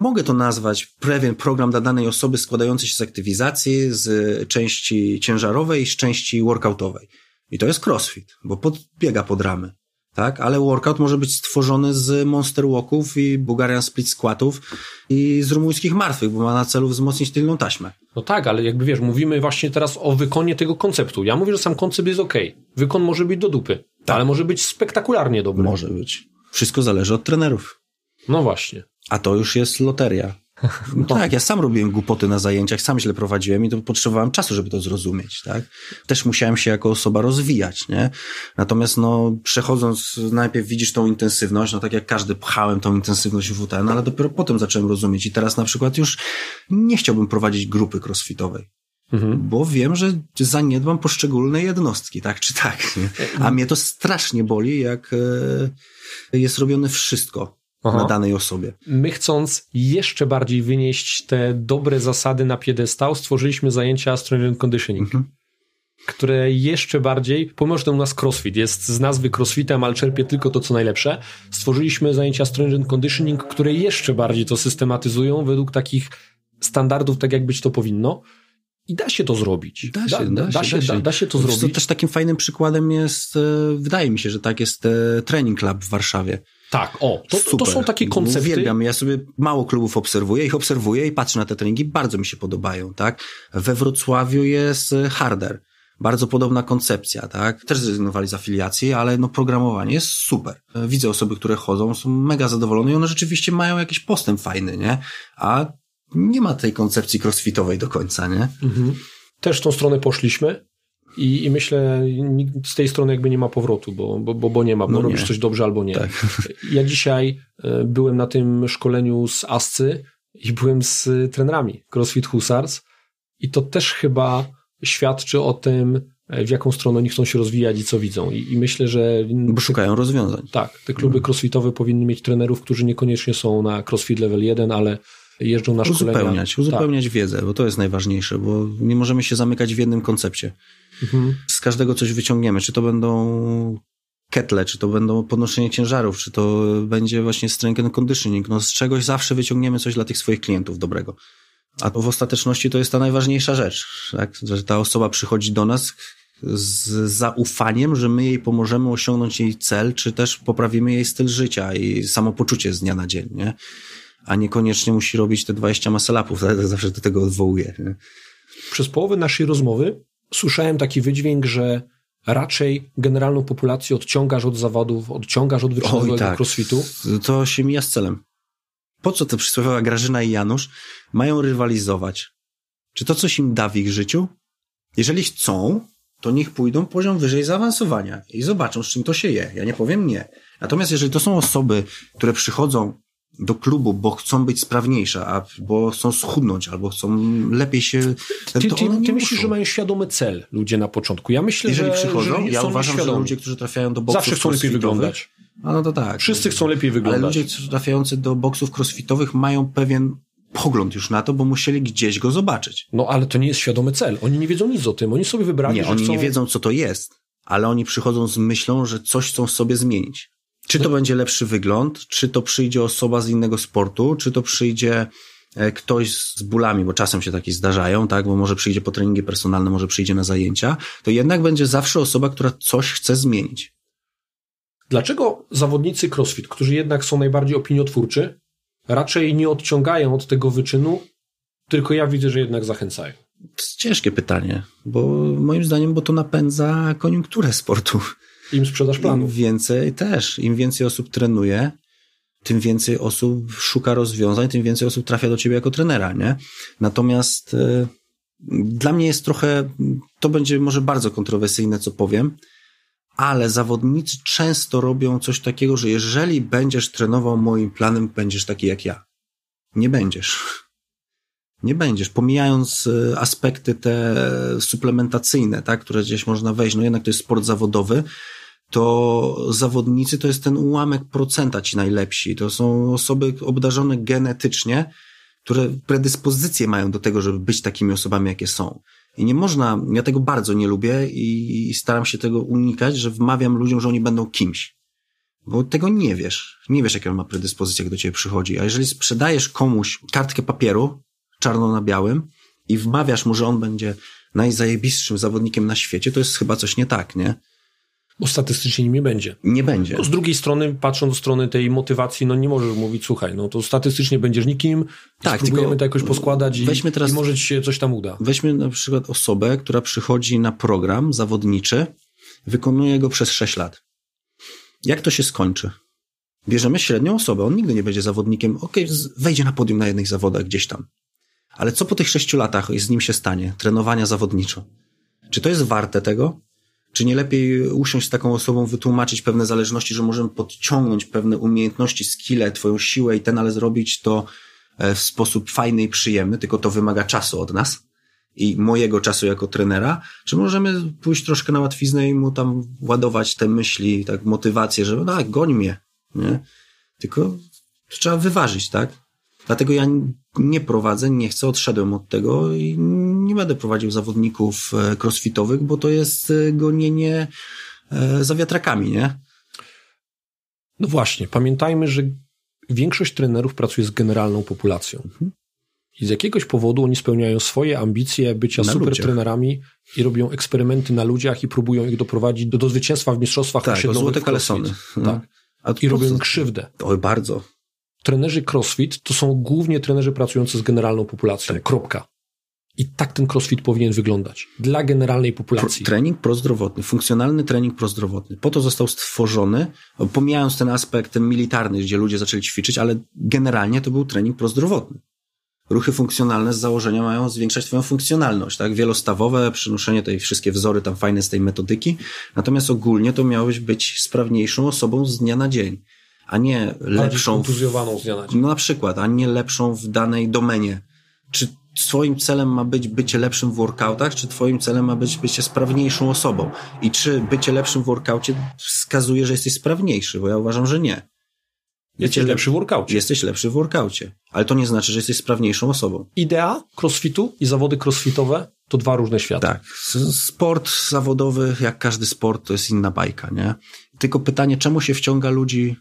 Mogę to nazwać pewien program dla danej osoby składający się z aktywizacji, z części ciężarowej i z części workoutowej. I to jest crossfit, bo podbiega pod ramy tak? Ale workout może być stworzony z monster walków i Bulgarian split squatów i z rumuńskich martwych, bo ma na celu wzmocnić tylną taśmę. No tak, ale jakby wiesz, mówimy właśnie teraz o wykonie tego konceptu. Ja mówię, że sam koncept jest ok. Wykon może być do dupy, tak. ale może być spektakularnie dobry. Może być. Wszystko zależy od trenerów. No właśnie. A to już jest loteria. No tak, ja sam robiłem głupoty na zajęciach, sam źle prowadziłem i to potrzebowałem czasu, żeby to zrozumieć, tak? Też musiałem się jako osoba rozwijać, nie? Natomiast no, przechodząc, najpierw widzisz tą intensywność, no tak jak każdy pchałem tą intensywność w WTN, ale dopiero potem zacząłem rozumieć i teraz na przykład już nie chciałbym prowadzić grupy crossfitowej. Mhm. Bo wiem, że zaniedbam poszczególne jednostki, tak czy tak. Nie? A mnie to strasznie boli, jak e, jest robione wszystko Aha. na danej osobie. My chcąc jeszcze bardziej wynieść te dobre zasady na piedestał, stworzyliśmy zajęcia Strength Conditioning. Mhm. Które jeszcze bardziej, pomimo że u nas crossfit jest z nazwy crossfitem, ale czerpie tylko to, co najlepsze, stworzyliśmy zajęcia Strength Conditioning, które jeszcze bardziej to systematyzują według takich standardów, tak jak być to powinno. I da się to zrobić. Da się, da, da, da się, da, da, się to zrobić. To też takim fajnym przykładem jest, e, wydaje mi się, że tak jest e, Training Club w Warszawie. Tak, o, to, to są takie koncepty. Uwielbiam, ja sobie mało klubów obserwuję, ich obserwuję i patrzę na te treningi, bardzo mi się podobają, tak. We Wrocławiu jest Harder, bardzo podobna koncepcja, tak? Też zrezygnowali z afiliacji, ale no programowanie jest super. Widzę osoby, które chodzą, są mega zadowolone i one rzeczywiście mają jakiś postęp fajny, nie? A nie ma tej koncepcji crossfitowej do końca, nie? Mhm. Też w tą stronę poszliśmy. I, I myślę, z tej strony jakby nie ma powrotu, bo, bo, bo, bo nie ma, bo no robisz nie. coś dobrze albo nie. Tak. Ja dzisiaj e, byłem na tym szkoleniu z Ascy i byłem z trenerami CrossFit Husars i to też chyba świadczy o tym, e, w jaką stronę oni chcą się rozwijać i co widzą. I, i myślę, że... Bo szukają rozwiązań. Tak, te kluby mhm. crossfitowe powinny mieć trenerów, którzy niekoniecznie są na crossfit level 1, ale jeżdżą na szkolenia. Uzupełniać, uzupełniać tak. wiedzę, bo to jest najważniejsze, bo nie możemy się zamykać w jednym koncepcie. Mhm. Z każdego coś wyciągniemy, czy to będą ketle, czy to będą podnoszenie ciężarów, czy to będzie właśnie strength and conditioning. No z czegoś zawsze wyciągniemy coś dla tych swoich klientów dobrego. A to w ostateczności to jest ta najważniejsza rzecz, tak? że ta osoba przychodzi do nas z zaufaniem, że my jej pomożemy osiągnąć jej cel, czy też poprawimy jej styl życia i samopoczucie z dnia na dzień, nie? A niekoniecznie musi robić te 20 maselapów, tak? zawsze do tego odwołuje. Nie? Przez połowę naszej rozmowy słyszałem taki wydźwięk, że raczej generalną populację odciągasz od zawodów, odciągasz od wyczynowego tak. crossfitu. To się mija z celem. Po co te przysłowiowa Grażyna i Janusz mają rywalizować? Czy to coś im da w ich życiu? Jeżeli chcą, to niech pójdą poziom wyżej zaawansowania i zobaczą, z czym to się je. Ja nie powiem nie. Natomiast jeżeli to są osoby, które przychodzą do klubu, bo chcą być sprawniejsze, a, bo chcą schudnąć, albo chcą lepiej się... Ty, ty, ty myślisz, że mają świadomy cel ludzie na początku? Ja myślę, Jeżeli że, przychodzą, że ja uważam, że ludzie, którzy trafiają do boksów Zawsze chcą lepiej wyglądać. A no to tak. Wszyscy chcą lepiej wyglądać. Ale ludzie trafiający do boksów crossfitowych mają pewien pogląd już na to, bo musieli gdzieś go zobaczyć. No ale to nie jest świadomy cel. Oni nie wiedzą nic o tym. Oni sobie wybrali, Nie, oni chcą... nie wiedzą, co to jest, ale oni przychodzą z myślą, że coś chcą sobie zmienić. Czy to będzie lepszy wygląd, czy to przyjdzie osoba z innego sportu, czy to przyjdzie e, ktoś z bólami, bo czasem się takie zdarzają, tak, bo może przyjdzie po treningi personalne, może przyjdzie na zajęcia, to jednak będzie zawsze osoba, która coś chce zmienić. Dlaczego zawodnicy CrossFit, którzy jednak są najbardziej opiniotwórczy, raczej nie odciągają od tego wyczynu, tylko ja widzę, że jednak zachęcają? To jest ciężkie pytanie, bo moim zdaniem, bo to napędza koniunkturę sportu. Im sprzedaż planów. Im więcej też, im więcej osób trenuje, tym więcej osób szuka rozwiązań, tym więcej osób trafia do ciebie jako trenera, nie? Natomiast y, dla mnie jest trochę, to będzie może bardzo kontrowersyjne, co powiem, ale zawodnicy często robią coś takiego, że jeżeli będziesz trenował moim planem, będziesz taki jak ja. Nie będziesz. Nie będziesz. Pomijając e, aspekty te suplementacyjne, tak, które gdzieś można wejść, no jednak to jest sport zawodowy, to zawodnicy to jest ten ułamek procenta ci najlepsi. To są osoby obdarzone genetycznie, które predyspozycje mają do tego, żeby być takimi osobami, jakie są. I nie można, ja tego bardzo nie lubię i, i staram się tego unikać, że wmawiam ludziom, że oni będą kimś. Bo tego nie wiesz. Nie wiesz, jakie on ma predyspozycje, jak do ciebie przychodzi. A jeżeli sprzedajesz komuś kartkę papieru, czarno na białym, i wmawiasz mu, że on będzie najzajebistszym zawodnikiem na świecie, to jest chyba coś nie tak, nie? Bo statystycznie nie będzie. Nie będzie. No z drugiej strony, patrząc od strony tej motywacji, no nie możesz mówić, słuchaj, no to statystycznie będziesz nikim, tak, spróbujemy to jakoś poskładać i, weźmy teraz, i może ci się coś tam uda. Weźmy na przykład osobę, która przychodzi na program zawodniczy, wykonuje go przez 6 lat. Jak to się skończy? Bierzemy średnią osobę, on nigdy nie będzie zawodnikiem, okej, okay, wejdzie na podium na jednych zawodach gdzieś tam. Ale co po tych sześciu latach z nim się stanie? Trenowania zawodniczo. Czy to jest warte tego? Czy nie lepiej usiąść z taką osobą, wytłumaczyć pewne zależności, że możemy podciągnąć pewne umiejętności, skille, twoją siłę i ten, ale zrobić to e, w sposób fajny i przyjemny, tylko to wymaga czasu od nas i mojego czasu jako trenera, czy możemy pójść troszkę na łatwiznę i mu tam ładować te myśli, tak, motywację, że tak, goń mnie, nie? Tylko trzeba wyważyć, tak? Dlatego ja nie prowadzę, nie chcę, odszedłem od tego i nie będę prowadził zawodników e, crossfitowych, bo to jest e, gonienie e, za wiatrakami, nie? No właśnie, pamiętajmy, że większość trenerów pracuje z generalną populacją. Mhm. I z jakiegoś powodu oni spełniają swoje ambicje bycia na super ludziach. trenerami i robią eksperymenty na ludziach i próbują ich doprowadzić do, do zwycięstwa w mistrzostwach tak, osiedlowych. złote kalesony. Tak. I robią krzywdę. Oj, bardzo trenerzy CrossFit to są głównie trenerzy pracujący z generalną populacją. Tak. Kropka. I tak ten crossfit powinien wyglądać dla generalnej populacji. trening prozdrowotny, funkcjonalny trening prozdrowotny. Po to został stworzony, pomijając ten aspekt ten militarny, gdzie ludzie zaczęli ćwiczyć, ale generalnie to był trening prozdrowotny. Ruchy funkcjonalne z założenia mają zwiększać twoją funkcjonalność, tak? Wielostawowe, przynoszenie tej wszystkie wzory tam fajne z tej metodyki. Natomiast ogólnie to miałeś być sprawniejszą osobą z dnia na dzień, a nie lepszą. W, z dnia na dzień. No na przykład, a nie lepszą w danej domenie. Czy twoim celem ma być bycie lepszym w workoutach, czy twoim celem ma być bycie sprawniejszą osobą? I czy bycie lepszym w workoutie wskazuje, że jesteś sprawniejszy? Bo ja uważam, że nie. Jesteś lepszy w workoutie. Jesteś lepszy w workoutie. Ale to nie znaczy, że jesteś sprawniejszą osobą. Idea crossfitu i zawody crossfitowe to dwa różne światy. Tak. Sport zawodowy, jak każdy sport, to jest inna bajka, nie? Tylko pytanie, czemu się wciąga ludzi,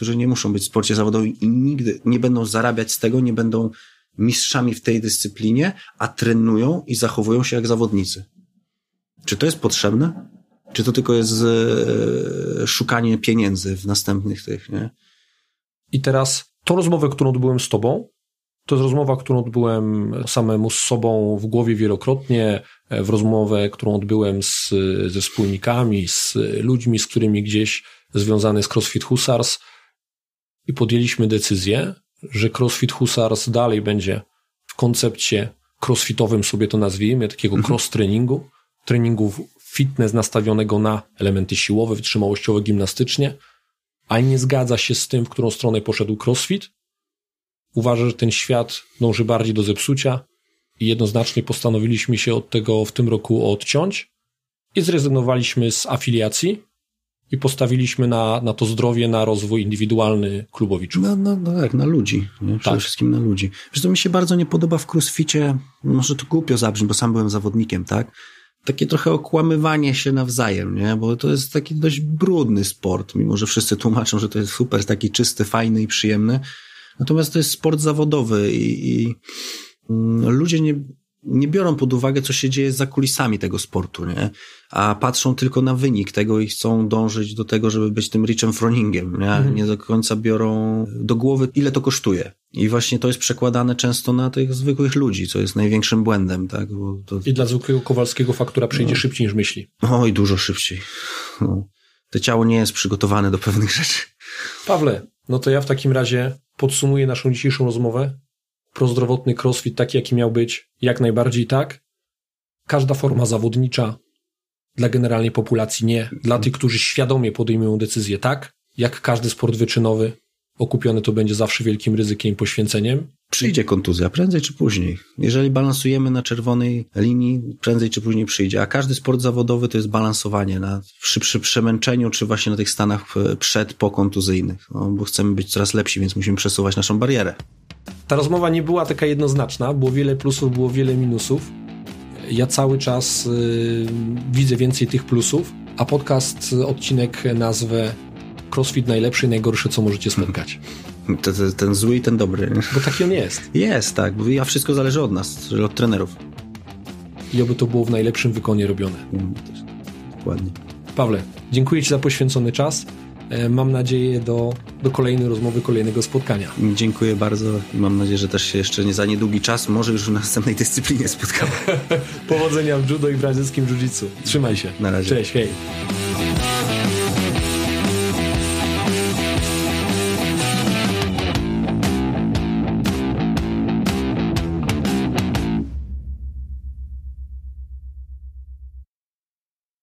którzy nie muszą być w sporcie zawodowym i nigdy nie będą zarabiać z tego, nie będą mistrzami w tej dyscyplinie, a trenują i zachowują się jak zawodnicy. Czy to jest potrzebne? Czy to tylko jest e, szukanie pieniędzy w następnych tych, nie? I teraz tą rozmowę, którą odbyłem z tobą, to jest rozmowa, którą odbyłem samemu z sobą w głowie wielokrotnie, e, w rozmowę, którą odbyłem z, ze wspólnikami, z ludźmi, z którymi gdzieś związany z CrossFit Husars i podjęliśmy decyzję, że CrossFit Husars dalej będzie w koncepcie crossfitowym sobie to nazwijmy, takiego mhm. cross-treningu, treningu fitness nastawionego na elementy siłowe, wytrzymałościowe, gimnastycznie, a nie zgadza się z tym, w którą stronę poszedł CrossFit. Uważa, że ten świat dąży bardziej do zepsucia i jednoznacznie postanowiliśmy się od tego w tym roku odciąć i zrezygnowaliśmy z afiliacji i postawiliśmy na, na to zdrowie, na rozwój indywidualny klubowiczów. No, no, no tak, na ludzi. Nie? Przede tak. wszystkim na ludzi. Wiesz, to mi się bardzo nie podoba w crossficie, może to głupio zabrzmi, bo sam byłem zawodnikiem, tak? Takie trochę okłamywanie się nawzajem, nie? Bo to jest taki dość brudny sport, mimo że wszyscy tłumaczą, że to jest super, taki czysty, fajny i przyjemny. Natomiast to jest sport zawodowy i, i mm, ludzie nie, nie biorą pod uwagę, co się dzieje za kulisami tego sportu, nie? A patrzą tylko na wynik tego i chcą dążyć do tego, żeby być tym Richem Froningiem, nie? Mhm. Nie do końca biorą do głowy, ile to kosztuje. I właśnie to jest przekładane często na tych zwykłych ludzi, co jest największym błędem, tak? To... I dla zwykłego Kowalskiego faktura przyjdzie no. szybciej niż myśli. Oj, dużo szybciej. No. To ciało nie jest przygotowane do pewnych rzeczy. Pawle, no to ja w takim razie podsumuję naszą dzisiejszą rozmowę prozdrowotny crossfit taki, jaki miał być, jak najbardziej tak. Każda forma zawodnicza dla generalnej populacji nie. Dla tych, którzy świadomie podejmują decyzję tak, jak każdy sport wyczynowy, okupiony to będzie zawsze wielkim ryzykiem i poświęceniem. Przyjdzie kontuzja, prędzej czy później. Jeżeli balansujemy na czerwonej linii, prędzej czy później przyjdzie. A każdy sport zawodowy to jest balansowanie na, przy, przy przemęczeniu, czy właśnie na tych stanach przed, pokontuzyjnych. No, bo chcemy być coraz lepsi, więc musimy przesuwać naszą barierę. Ta rozmowa nie była taka jednoznaczna, było wiele plusów, było wiele minusów. Ja cały czas y, widzę więcej tych plusów, a podcast, odcinek nazwę CrossFit najlepszy i najgorszy, co możecie spotkać. Ten, ten, zły i ten dobry. Bo taki on jest. Jest, tak. A wszystko zależy od nas, od trenerów. I oby to było w najlepszym wykonie robione. Mm, dokładnie. Pawle, dziękuję Ci za poświęcony czas. E, mam nadzieję do, do kolejnej rozmowy, kolejnego spotkania. Dziękuję bardzo i mam nadzieję, że też się jeszcze nie za niedługi czas, może już w następnej dyscyplinie spotkamy. Powodzenia w judo i brazylskim jiu-jitsu. Trzymaj się. Na razie. Cześć, hej.